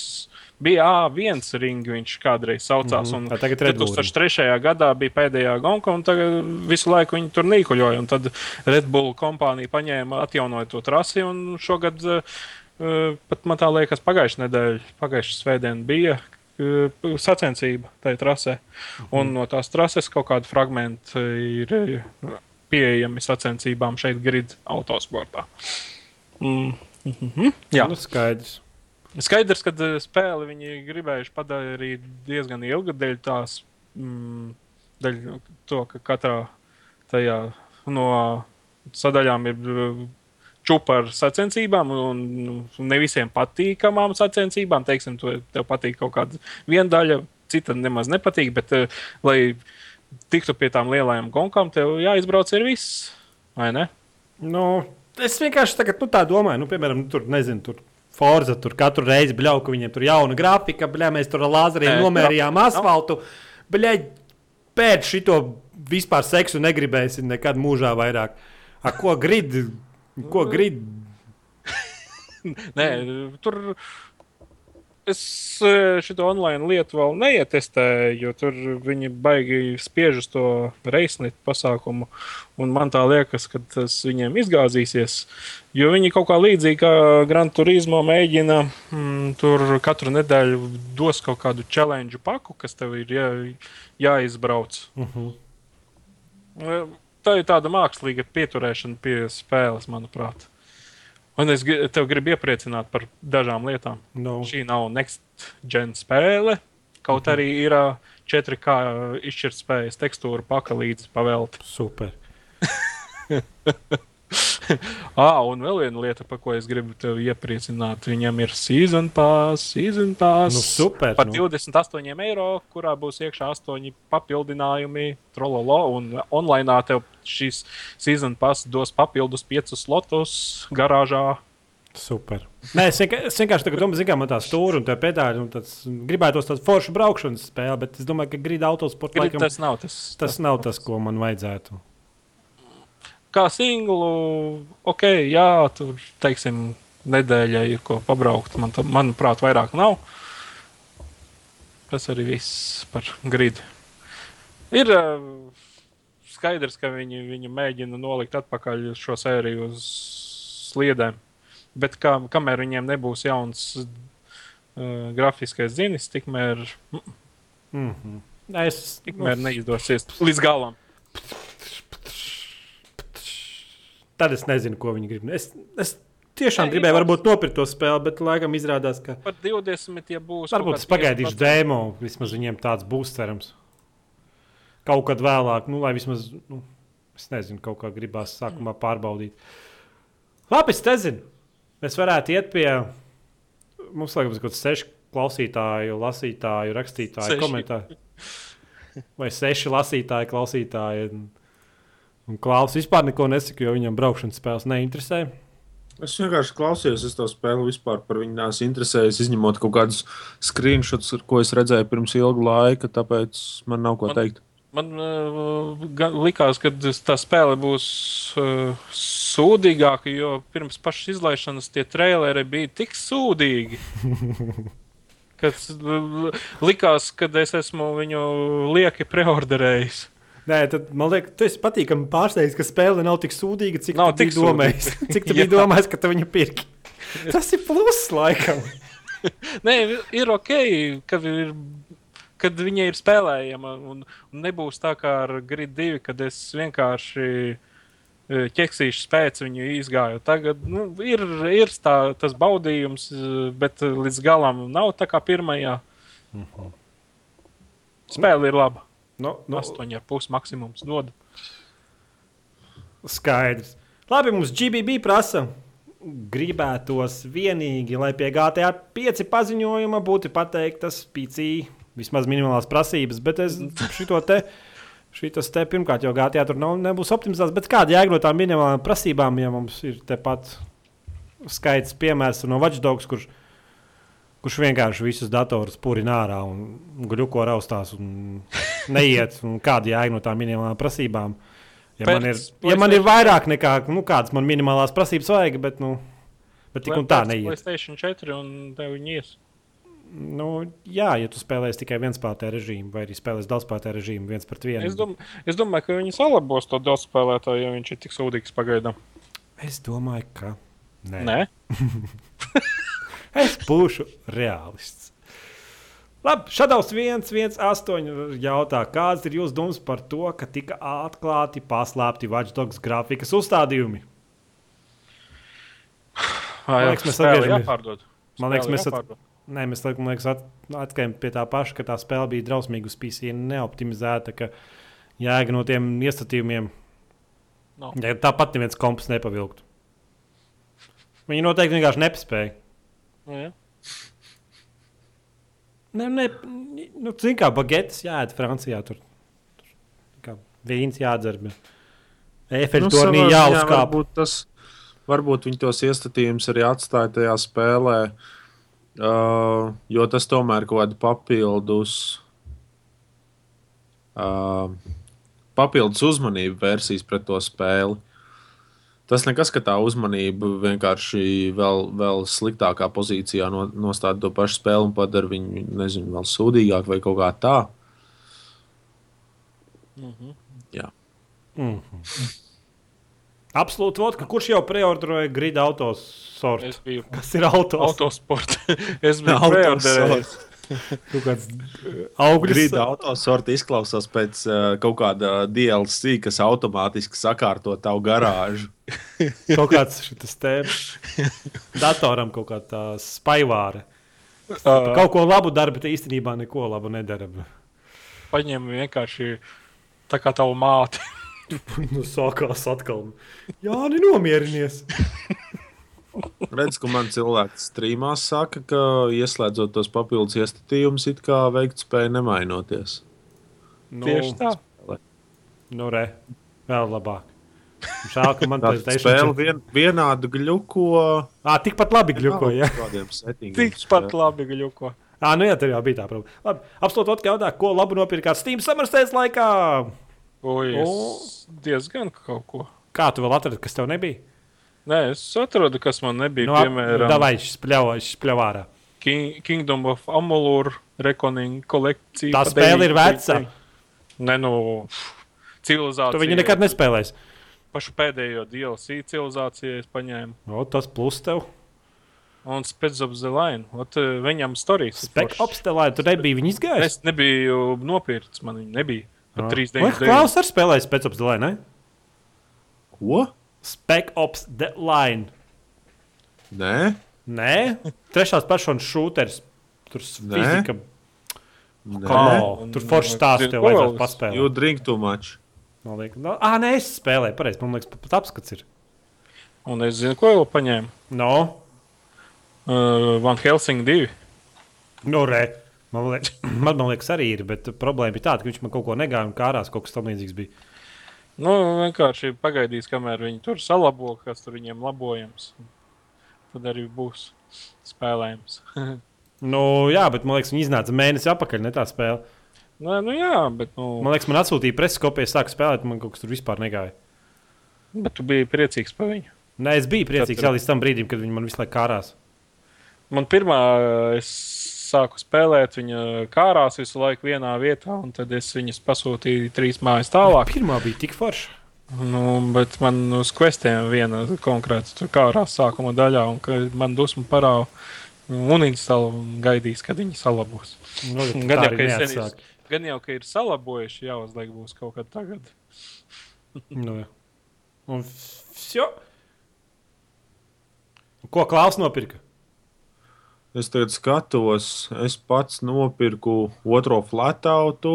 bija A1 ringi, viņš kādreiz saucās. Mm Tā tagad Red Bull 2003. gadā bija pēdējā gonka, un tagad visu laiku viņi tur nīkuļoja. un Tad Red Bull kompānija paņēma, atjaunoja to trasi, un šogad, uh, pat man tā liekas, pagājušā nedēļa, pagājušā svētdiena bija. Sacensība tajā trasē. Un no tās trases kaut kāda fragmenta ir pieejami sacensībām šeit, grid autosportā. Mm. Mhm. Jā, Nu, skaidrs. Skaidrs, ka spēli viņi gribējuši padarīt diezgan ilgu dēļ tās, mm, dēļ to, ka katrā tajā no sadaļām ir čūpa ar sacensībām, un ne visiem patīkamām sacensībām. Teiksim, tu, tev patīk kaut kāda viena daļa, cita nemaz nepatīk, bet, eh, lai tiktu pie tām lielajām gonkām, tev jāizbrauc ir viss, vai ne? Nu, es vienkārši tagad, nu, tā domāju, nu, piemēram, tur nezinu. Tur. Forza tur katru reizi bļauj, ka viņiem tur ir jauna grafika, bļauj, mēs tur ar lāzeriem nomērījām asfaltu. Bļauj, pēc šito vispār seksu negribēsim nekad mūžā vairāk. A, ko grib? Ko grib? Nē, tur es šo online lietu vēl neietestēju, jo tur viņi baigi spiež uz to reisnitu pasākumu. Un man tā liekas, ka tas viņiem izgāzīsies. Jo viņi kaut kā līdzīgi kā Gran Turismo mēģina mm, tur katru nedēļu dos kaut kādu challenge paku, kas tev ir jā, jāizbrauc. Uh -huh. Tā ir tāda mākslīga pieturēšana pie spēles, manuprāt. Un es tev gribu iepriecināt par dažām lietām. no. Šī nav next gen spēle. Kaut arī ir ā, 4K izšķirtspējas tekstūra paka līdzi pavelti. Super. Ah, un vēl viena lieta, par ko es gribu tevi iepriecināt. Viņam ir season pass, season pass. Nu, super, Par nu. 28 eiro, kurā būs iekšā 8 papildinājumi, trololo. Un online tev šīs season pass dos papildus 5 slotus garāžā. Super. Nē, es vienkārši, tagad domāju, ka man tā stūra un tā pedāļi un tāds gribētos tādu foršu braukšanas spēli, bet es domāju, ka grīda autosporta Grid, laikam tas nav tas. tas nav tas, ko man vajadzētu. Kā singlu, ok, jā, tur, teiksim, nedēļai ir ko pabraukt. Man, tā- manuprāt, vairāk nav. Tas arī viss par gridu. Ir uh, skaidrs, ka viņi, viņi mēģina nolikt atpakaļ šo sēriju uz sliedēm. Bet kā, kamēr viņiem nebūs jauns uh, grafiskais zinis, tikmēr, Mm -hmm. Es tikmēr neizdosies līdz galam. Tad es nezinu, ko viņi grib. Es, es tiešām Nē, gribēju, varbūt nopirkt to spēli, bet laikam izrādās, ka Par 20, ja būs. varbūt es pagaidīšu 15%. demo. Vismaz viņiem tāds būs cerams. Kaut kad vēlāk, nu, lai vismaz, nu, es nezinu, kaut kā gribās sākumā pārbaudīt. Labi, es nezinu. Mēs varētu iet pie mums, laikam, kaut kāds seši klausītāju, lasītāju, rakstītāju, Seši. komentāru. Vai seši lasītāji, klausītāji. Un, un Klaus vispār neko nesaka, jo viņam braukšanas spēles neinteresē. Es vienkārši klausījos, es to spēli vispār par viņu neesmu interesējies, izņemot kaut kādus screenshots, ko es redzēju pirms ilga laika, tāpēc man nav ko Man- teikt. Man uh, likās, ka tā spēle būs uh, sūdīgāka, jo pirms pašas izlaišanas tie traileri bija tik sūdīgi. Kad uh, likās, ka es esmu viņu lieki preorderējis. Nē, tad man liekas, tas ir patīkami pārsteigts, ka spēle nav tik sūdīga, cik Nav tik domājis. Cik tu biji domājis, ka tu viņu pirki? Tas ir pluss, laikam. Nē, ir ok, ka ir. Kad viņa ir spēlējama, un, un nebūs tā kā ar Grid 2, kad es vienkārši e, ķeksīšu pēc viņu izgāju. Tagad nu, ir, ir tā, tas baudījums, e, bet līdz galam nav tā kā pirmajā. Spēle ir laba. Nu, nu, 8,5 maksimums dod. skaidrs. Labi, mums GBB prasa. Gribētos vienīgi, lai pie GTA 5 paziņojuma būtu pateiktas PC, vismaz minimālās prasības, bet es šito te. Šitas te pirmkārt jau gāja, tur nav, nebūs optimizēts. Bet kāda jēga no tām minimālām prasībām, ja mums ir tepat skaits piemērs no Watchdogs, kurš, kurš vienkārši visus datorus purina ārā un guļuko raustās un neiet. Un kāda jēga no tām minimālām prasībām? Ja man, ir, Pēc ja man ir vairāk nekā nu, kādas man minimālās prasības vajag, bet nu, Bet tik un tā neiet. Playstation 4 un tev viņi ies. Nu, jā, ja tu spēlēsi tikai vienspēlētāju režīmu, vai arī spēlēsi daudzspēlētāju režīmu, viens pret vienu. Es, dom es domāju, ka viņi salabos to daudzspēlētāju, ja viņš ir tik sūdīgs pagaidām. es domāju, ka nē. Nē, Es būšu realists. Labi, Šādaus 118 jautā, kāds ir jūsu domas par to, ka tika atklāti paslēpti Watchdogs grafikas uzstādījumi? Vai liekas, mēs atgriežamies. Man liekas, mēs at- jāpārdod. Nē, mēs laikam, liekas, at, atskājām pie tā paša, ka tā spēle bija drausmīga uz PC, neoptimizēta, ka jēga no tiem iestatījumiem. Nav. Ja tāpat neviens komps nepavilktu. Viņi noteikti vienkārši nepaspēja. Nu, jā. Ne, ne, nu, Zini, kā bagetes jāēd Francijā. Tur, tur kā vīns jādzer. Efeļu nu, tornī jāuzkāp. Varbūt, tas, varbūt viņi tos iestatījumus arī atstāja tajā spēlē, uh, jo tas tomēr kaut kāda papildus, uh, papildus uzmanību vērsīs pret to spēli. Tas nekas, ka tā uzmanība vienkārši vēl, vēl sliktākā pozīcijā no, nostāda to pašu spēli un padara viņu, nezinu, vēl sūdīgāk vai kaut kā tā. Jā. Mm -hmm. Absolūti, vot, ka kurš jau preordinoja grida autos sortu? Es biju Kas ir autos? autosports. es biju Autosports. preorderējis. Kaut kāds augļu Grīda autosorta izklausās pēc uh, kaut kāda DLC, kas automātiski sakārto tavu garāžu. Kaut kāds šis te datoram kaut kā tā spaivāra. Uh, Kaut ko labu dara, bet īstenībā neko labu nedara. Paņem vienkārši tā kā tavu māti. Nu, sākās atkal. Jā, nenomierinies. Redz, ka man cilvēks strīmā saka, ka ieslēdzot tos papildus iestatījumus, it kā veiktspēja nemainoties. Nu, Tieši tā. Nu, re, vēl labāk. Žēl, ka man Tā spēle vien, vienādu gļuko. Ah, tikpat labi gļuko, settingiem. Tikpat labi gaļuko. Ah, nu jā, tur jau bija tā problēma. Labi, absolūti otrā jautā, ko labu nopirkt Steam Summer Sales laikā? Oi, O. es diezgan kaut ko. Kā tu vēl atradi, kas tev nebija? Nē, es atradu, kas man nebija. Nu, piemēram, pļāvā, šis pļāvārā. King, Kingdom of Amalur Reckoning kolekcija. Tā spēle ir 9, veca. Nē, nu, civilizācija. Tu viņu nekad nespēlēsi. Pašu pēdējo DLC civilizāciju es paņēmu. O, tas plus tev. Un Spēc of the Line. Ot, eh, viņam stāstījis. Spek opstelē, tu nebija viņa izgājis. Es nebiju nopircis, man viņa nebija. Pat 3D. Klaus ar spēlēja Spec Ops The Line, ne? Ko? Spec Ops The Line. Nē, Nē, trešās personas šūteris. Tur Nē. fizika. nē. Oh, tur forši stāsts tev vajadzētu paspēlēt. You drink too much. Man liekas, no, ah, nē, es spēlēju, pareizi. Man liekas, pat apskats ir. Un es zinu, ko vēl paņēmu. No, Uh, Van Helsing 2. no re. Man liekas, man, man liekas, arī ir, bet problēma bija tāda, ka viņš man kaut ko negāja un kārās kaut kas tam līdzīgs bija. Nu, vienkārši pagaidīs, kamēr viņi tur salabo, kas tur viņiem labojams. Tad arī būs spēlējams. Nu, jā, bet man liekas, viņi iznāca mēnesi atpakaļ, ne tā spēle. Nē, nu jā, bet, nu, Man liekas, man atsūtīja preses kopiju, sāka spēlēt, man kaut kas tur vispār negāja. bet tu biji priecīgs par viņu. Nē, es biju priecīgs Tad- jau līdz tam brīdim, kad viņi man visu laiku kārās. Man pirmā, es sāku spēlēt, viņa kārās visu laiku vienā vietā, un tad es viņas pasūtīju trīs mājas tālāk. Pirmā bija tik forša. Nu, bet man uz questiem viena konkrēta kārās sākuma daļā, un ka man dusmu parāda un instalē un gaidīs, kad viņi salabos. Nu, Gan jau, es. Gan jau, ka ir salabojuši, jāuzliek būs kaut kad tagad. Nu, jā. un vsjo. Ko Klaus nopirka? Es tagad skatos, es pats nopirku otro flatautu,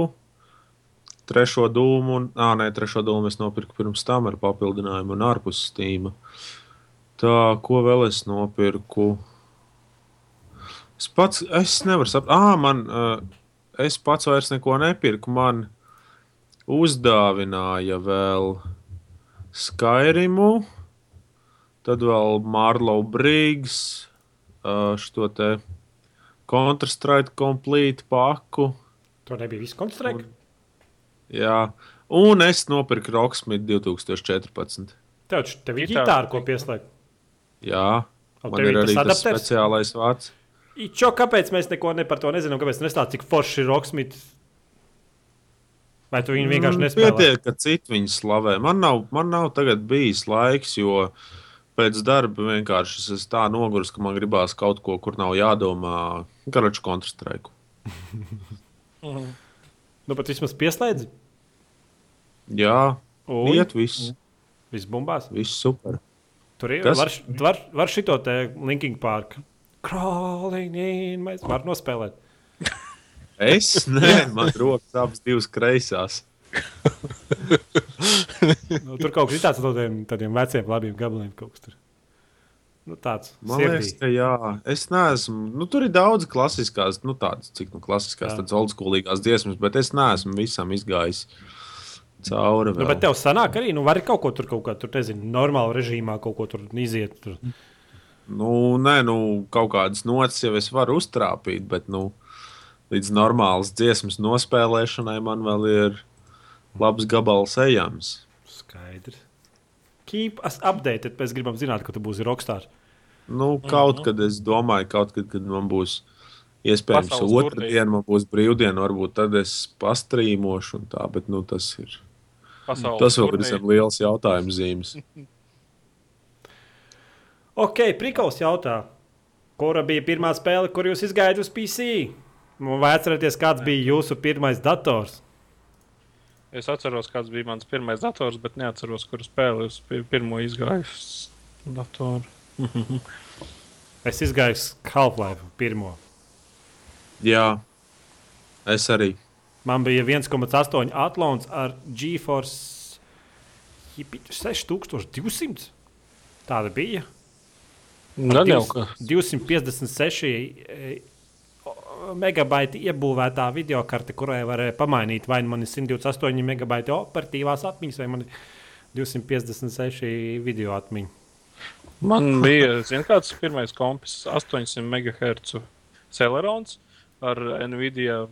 trešo dūmu, un, ah, nē, trešo dūmu es nopirku pirms tam ar papildinājumu un ārpus stīma. Tā, ko vēl es nopirku? Es pats, es nevaru saprast, ah, man, es pats vairs neko nepirku, man uzdāvināja vēl Skyrimu, tad vēl Marlow Briggs, šo te Counter-Strike Complete paku. To nebija viss konstruēts. Jā, un es nopirku Rocksmith 2014. Tev taču tev ir ģitāra, ko pieslēgt. Jā, Un Man ir arī tas adapters? speciālais vārds. Čo, kāpēc mēs neko ne par to nezinām? Kāpēc nestāstām, cik forši ir Rocksmith? Vai tu viņu vienkārši Mm, nespēji? Pietiek, ka citi viņu slavē. Man nav, man nav tagad bijis laiks, jo pēc darba vienkārši es esmu tā noguris, ka man gribās kaut ko, kur nav jādomā. Karaču kontrastraiku. Nu, pat vismaz pieslēdzi. Jā, Un iet viss. viss bumbās. Viss super. Tur ir Kas? var, var, var šito te Linking Park. Crawling in, mēs varam nospēlēt. Es nē, man rokas abas divas kreisās. Nu, tur kaut kas tāds no tādiem, tādiem veciem labiem gabaliem. Kaut kas tur. Nu, tāds Man liekas, sirdī. ka jā, es neesmu. Nu, tur ir daudz klasiskās, nu, tādas, cik nu, klasiskās, tādas oldschoolīgās dziesmas, bet es neesmu visam izgājis cauri. Nu, bet tev sanāk arī, nu, vari kaut ko tur, kaut kā tur, nezinu, normāla režīmā kaut ko tur iziet. Tur. Nu, nē, nu, kaut kādas notis jau es varu uztrāpīt, bet nu, līdz normālas dziesmas nospēlēšanai man vēl ir labs gabals ejams. Skaidrs. Keep us updated. Mēs gribam zināt, ka tu būsi rockstar. Nu, kaut kad es domāju, kaut kad, kad man būs iespējams burvība. diena, man būs brīvdiena, varbūt tad es pastrīmošu un tā, bet nu, tas ir. Pasaules Tas vēl ir liels jautājums zīmes. Ok, Prikaus jautā, kura bija pirmā spēle, kur jūs izgājāt uz PC? Vai atceraties, kāds bija jūsu pirmais dators? Es atceros, kāds bija mans pirmais dators, bet neatceros, kuru spēli es pi- pirmo izgāju uz datoru. Es izgāju uz Half-Life pirmo. Jā, es arī. Man bija 1,8 atlons ar GeForce Jipit 6200. Tāda bija. Gan jau, ka 256 megabaiti iebūvētā video karte, kurai varēja pamainīt vai nu man ir 128 megabaiti operatīvās atmiņas, vai man ir 256 video atmiņas. man bija, zin, kāds pirmais kompis, 800 MHz Celerons ar Nvidia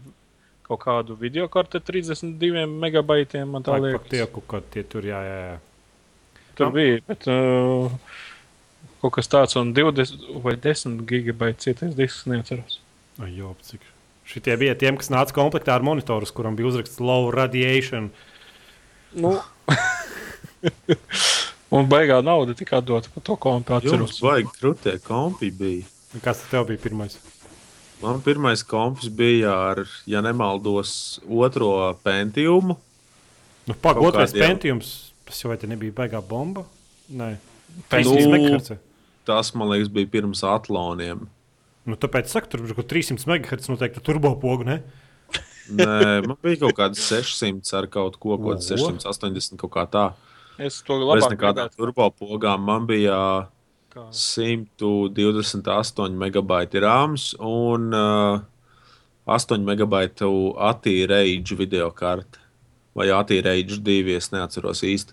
kaut kādu video karti 32 megabaitiem. Man tā liekas, tieku, ka tie tur jā, jā, jā. tur bija. Bet, uh, kaut kas tāds, un 20 vai 10 gigabaita cietais disks neatceros. Ai, jo, cik. Šitie bija tiem, kas nāca komplektā ar monitoru, kuram bija uzrakstīts low radiation. Nu. un baigā nauda tika atdota par to kompi atceros. vajag krūtē kompi bija. Kas tev bija pirmais? Man pirmais kompis bija ar, ja nemaldos, otro pentiumu. Nu, Pagaidām, Kaut otrais kādiem. pentiums. Tas jau vai te nebija baigā bomba? Nē, Nu, 300 MHz. Tas, man liekas, bija pirms atloniem. Nu, tāpēc saka, tur bija kaut 300 MHz noteikti turbopogu, ne? Nē, man bija kaut kāds 600 ar kaut ko, Oho. 680 kaut kā tā. Es to labāk nekādām gribētu. turbopogām man bija Kā. 128 megabaiti rāms un uh, 8 megabaitu attīrēģu video karte. Vai attīrēģu divi, es neatceros īsti.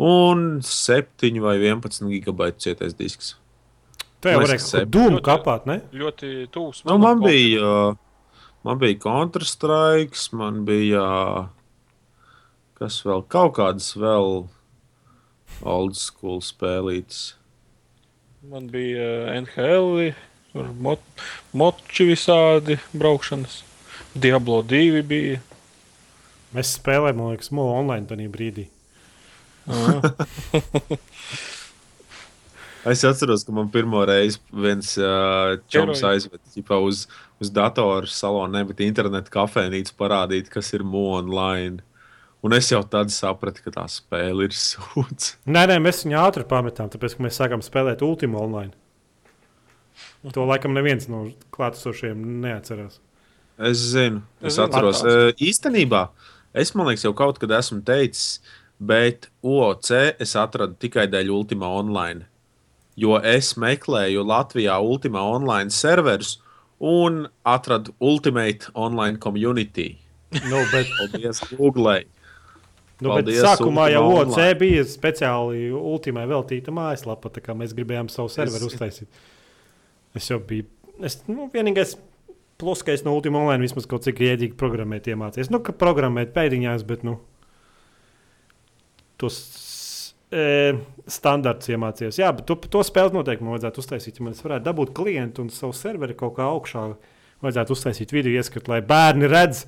Un 7 vai 11 gigabaitu cietais disks. Tev Man varēja dūmu kapāt, ne? Ļoti tūs. Nu, man bija, uh, man bija Counter-Strike, man bija kas vēl, kaut kādas vēl old school spēlītas. Man bija uh, NHL, mot, moči visādi braukšanas. Diablo 2 bija. Mēs spēlējām, man liekas, mūžā online tajā brīdī. Es atceros, ka man pirmo reizi viens uh, čoms aizveda uz, uz datoru salonu, nevis internetu kafejnīcu parādīt, kas ir MO online. Un es jau tad sapratu, ka tā spēle ir sūds. Nē, nē, mēs viņu ātri pametām, tāpēc, ka mēs sākām spēlēt Ultima online. To laikam neviens no klātesošiem neatcerās. Es zinu, Es es zinu, atceros. atklāts. Uh, īstenībā es man liekas, jau kaut kad esmu teicis, bet OC es atradu tikai dēļ Ultima online. Jo es meklēju Latvijā Ultima online serverus un atradu Ultimate online community. Nu, bet, Paldies, Google! nu, bet Paldies, sākumā jau OC bija speciāli Ultimai veltīta mājaslapa, tā kā mēs gribējām savu serveru Es- uztaisīt. Es jau biju. Es, nu, vienīgais plus, ka es no Ultima online vismaz kaut cik iedīgi programmēt iemācījos. Nu, ka programmēt pēdiņās, bet nu. Tos E, standarts iemācījies. Jā, bet to, to spēli noteikti man vajadzētu uztaisīt. Ja man varētu dabūt klientu un savu serveri kaut kā augšā. Vajadzētu uztaisīt video ieskatu, lai bērni redz,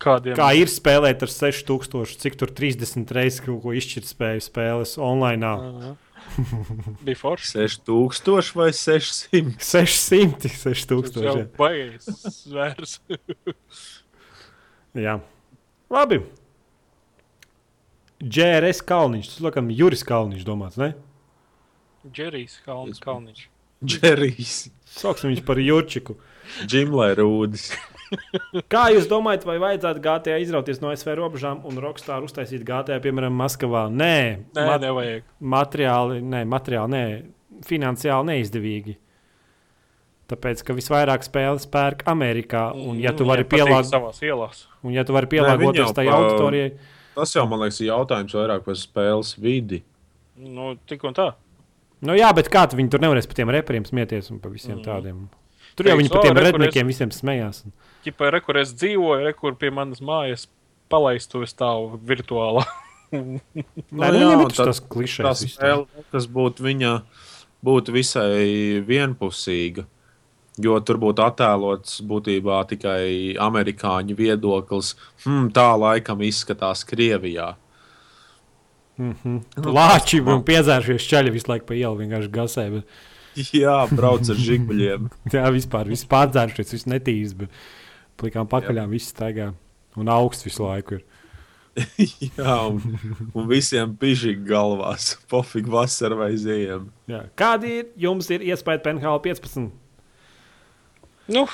Kādiem kā ir spēlēt ar 6000, cik tur 30 reizes kaut ko izšķirt spēju spēles online. Aha. Bija forši. 6000 vai 600? 600, Tas jau 6000. jā. baigais zvērs. Jā. Labi. JRS Kalniņš. Tas laikam Juris Kalniņš domāts, ne? Džerijs Kaln, Kalniņš. Džerijs, Sauksim viņu par Jurčiku. Džimlē Rūdis. Kā jūs domājat, vai vajadzētu GTA izrauties no SV robežām un Rockstar uztaisīt GTA, piemēram, Maskavā? Nē, Nē, mat- nevajag. materiāli, nē, materiāli, nē, finansiāli neizdevīgi. Tāpēc, ka visvairāk spēles pērk Amerikā, un ja tu vari, Viņiem patīk pielāg... savās ielās. un, ja tu vari pielāgoties pa- auditorijai, Tas jau, man liekas, ir jautājums vairāk par spēles vidi. Nu, tik un tā. nu jā, bet kā tu viņi tur nevarēs par tiem reperiem smieties un par visiem Mhm. tādiem? Tur jau Teiks, viņi par "O, tiem re, kur es- rednekiem visiem smējās. Ķipa, re, kur es dzīvoju, re, kur pie manas mājas palaistu stāvu virtuālā. Nē, Nu nu, jā, tas viss tā. spēle, kas būtu viņa, būtu visai vienpusīga. Jo tur būtu attēlots būtībā tikai amerikāņu viedoklis. Hmm, tā laikam izskatās Krievijā. Mhm. Nu, Lāči un piedzēršies čaļi visu laiku pa ielu vienkārši gasē. Bet, Jā, brauc ar žigbuļiem. jā, vispār viss pārdzēršies, viss netīrs. Bet plikām pakaļām viss staigā. Un augsts visu laiku ir. Jā, un, un visiem pižīgi galvās. Pofīgi vasara vai ziema. Jā. Kādi ir jums ir iespēja PNHL 15? Nu,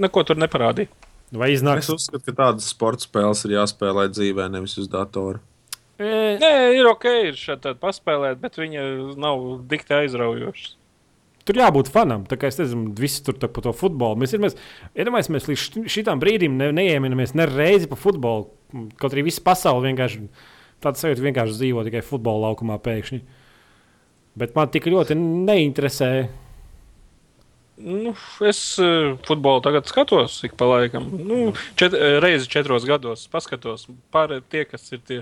neko tur neparādīja. Vai iznāks? Es uzskatu, ka tādas sporta spēles ir jāspēlē dzīvē, nevis uz datora. E, Nē, ir ok, ir šādi paspēlēt, bet viņa nav dikti aizraujoša. Tur jābūt fanam. Tā kā es nezinu, visi tur par to futbolu. Mēs, ir, mēs, iedomājamies, mēs līdz šim- šitam brīdim ne, neieminamies ne reizi par futbolu. Kaut arī visa pasaule vienkārši tāda sajūta vienkārši dzīvo tikai futbola laukumā pēkšņi. Bet man tik ļoti neinteresē. Nu, es uh, futbolu tagad skatos, ik pa laikam. Nu, čet, eh, reizi četros gados paskatos. Pārējie tie, kas ir tie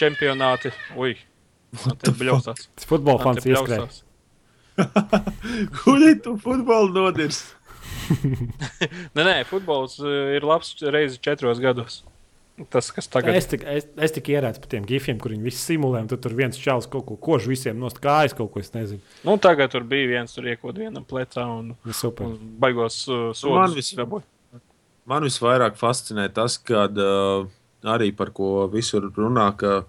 čempionāti. Ui, man te bļausās. Tas futbola fans te ieskrēja. bļausās. Kurī tu futbolu nodirs? Nē, nē, futbols uh, ir labs reizi četros gados. Tas, kas tagad Es tik, es, es tik ierēcu par tiem gifiem, kur viņi visi simulē. un Tad tur viens čels kaut ko kož visiem nost kājas, kaut ko es nezinu. Nu, tagad tur bija viens, tur iekod vienam plecā un, Nu, Super. un baigos uh, Man sodus. vis-. Man visvairāk fascinē tas, ka uh, arī par ko visur runā, ka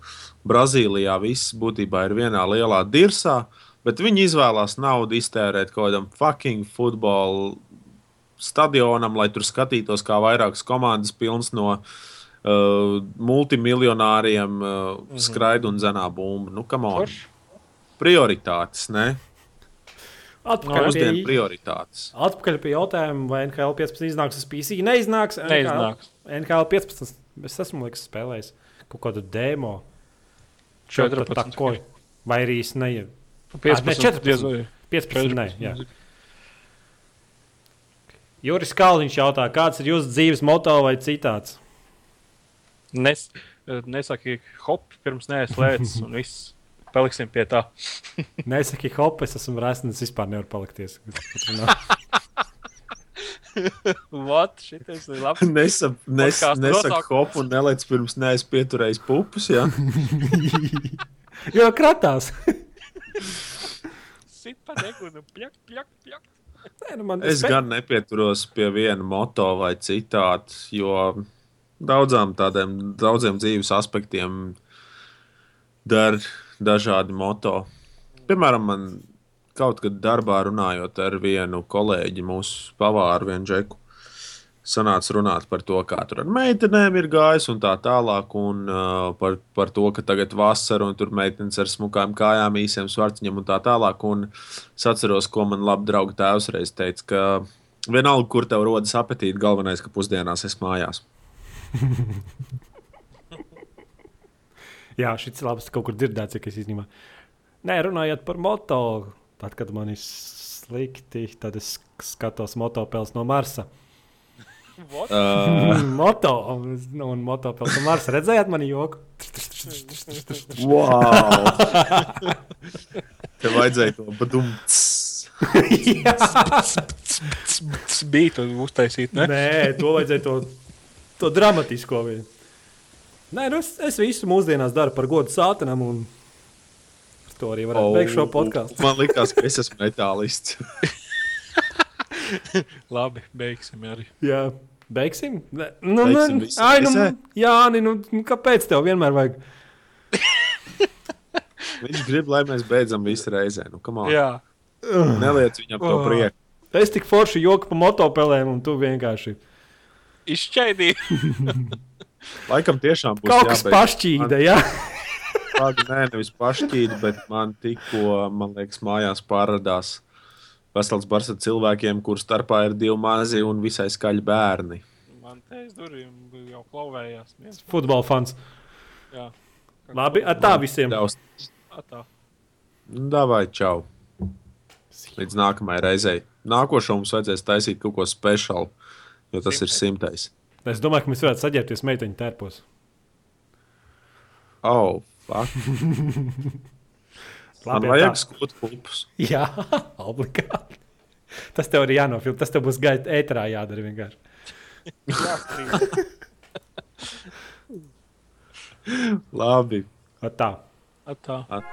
Brazīlijā viss būtībā ir vienā lielā dirsā, bet viņi izvēlās naudu iztērēt kaut kādam fucking futbola stadionam, lai tur skatītos, kā vairākas komandas pilns no uh, multimiljonāriem uh, mm -hmm. skraida un zenā bumbu. Nu, come on. Forši. Prioritātes, ne? Atpakaļ, Mūsdienu pie, prioritātes. atpakaļ pie jautājuma, vai NHL 15 iznāks uz PC. Neiznāks. Neiznāks. NHL 15. Es esmu liekas, spēlējis kaut kādu demo. 14. Tako, vai arī es neiet. 15. ne, 14. diez vai. 15. Nē, jā. Juris Kalniņš jautā, kāds ir jūsu dzīves moto vai citāts? Nes, nesaki hop, pirms neieslēdzas un viss. Paliksim pie tā. Nesaki, hop, es esmu resns, vispār nevaru palikties. Vat, šitais ir labs. Nesap, nes, nesaka hop un nelec pirms neesmu pieturējis pupus. Ja? jo kratās. Sit pa degunu, pļak, pļak, pļak. Nē, nu man Es gan nepieturos pie viena moto vai citāta, jo daudzām tādiem daudziem dzīves aspektiem der dažādi moto. Piemēram, man kaut kad darbā runājot ar vienu kolēģi, mūsu pavāru, vienu džeku, sanāca runāt par to, kā tur ar meitenēm ir gājis un tā tālāk, un uh, par, par to, ka tagad vasara un tur meitenes ar smukām kājām, īsiem svarciņiem un tā tālāk. Un es atceros, ko man labi draugi tēvs reiz teica, ka vienalga, kur tev rodas apetīte, galvenais, ka pusdienās es mājās. Jā, šis ir labs, kaut kur dzirdēts, cik es īstenībā. Nē, runājot par moto, tad, kad man ir slikti, tad es skatos motopēles no Marsa. Uh, Moto. Nu, un moto pelnījums. Mārs, redzējāt mani joku? wow! Tev vajadzēja to badumts. Tas bija tur uztaisīt, ne? Nē, to vajadzēja to, to dramatisko viņu. Nē, nu es, es visu mūsdienās daru par godu sātanam, un ar to arī varētu oh. beigt šo podkāstu. Man liekas, ka es esmu metālists. Labi, beigsim arī. Jā, beigsim. Nē, Nu, Beigsim nu, ai, nu, jā, nē, nu, nu, kāpēc tev vienmēr vajag? Viņš grib, lai mēs beidzam visu reizē. Nu. Jā, Neliec viņam to Oh. prieku. Es tik forši joku pa motopelēm, un tu vienkārši izšķaidīja. Laikam tiešām būs kaut kas pašķīda. Jā, Tāda nē, nevis pašķīda, bet man tikko, man liekas, mājās pārradās vesels bars ar cilvēkiem, kur starpā ir divi mazi un visai skaļi bērni. Man te aiz durvīm jau klauvējās. viens. futbola fans. Jā. Labi, ar tā visiem. Daudz. Atā. Nu, davai, čau. Līdz nākamajai reizei. Nākošo mums vajadzēs taisīt kaut ko speciālu, jo tas ir simtais. Es domāju, ka mēs varētu saģērbties meiteņu tērpos. Oh, Labi, vajag skūt pupus. Jā, obligāti. Tas tev ir jānofilmē. Tas tev būs gaita ēterā jādara vienkārši. Labi. Ar tā. Atā. At-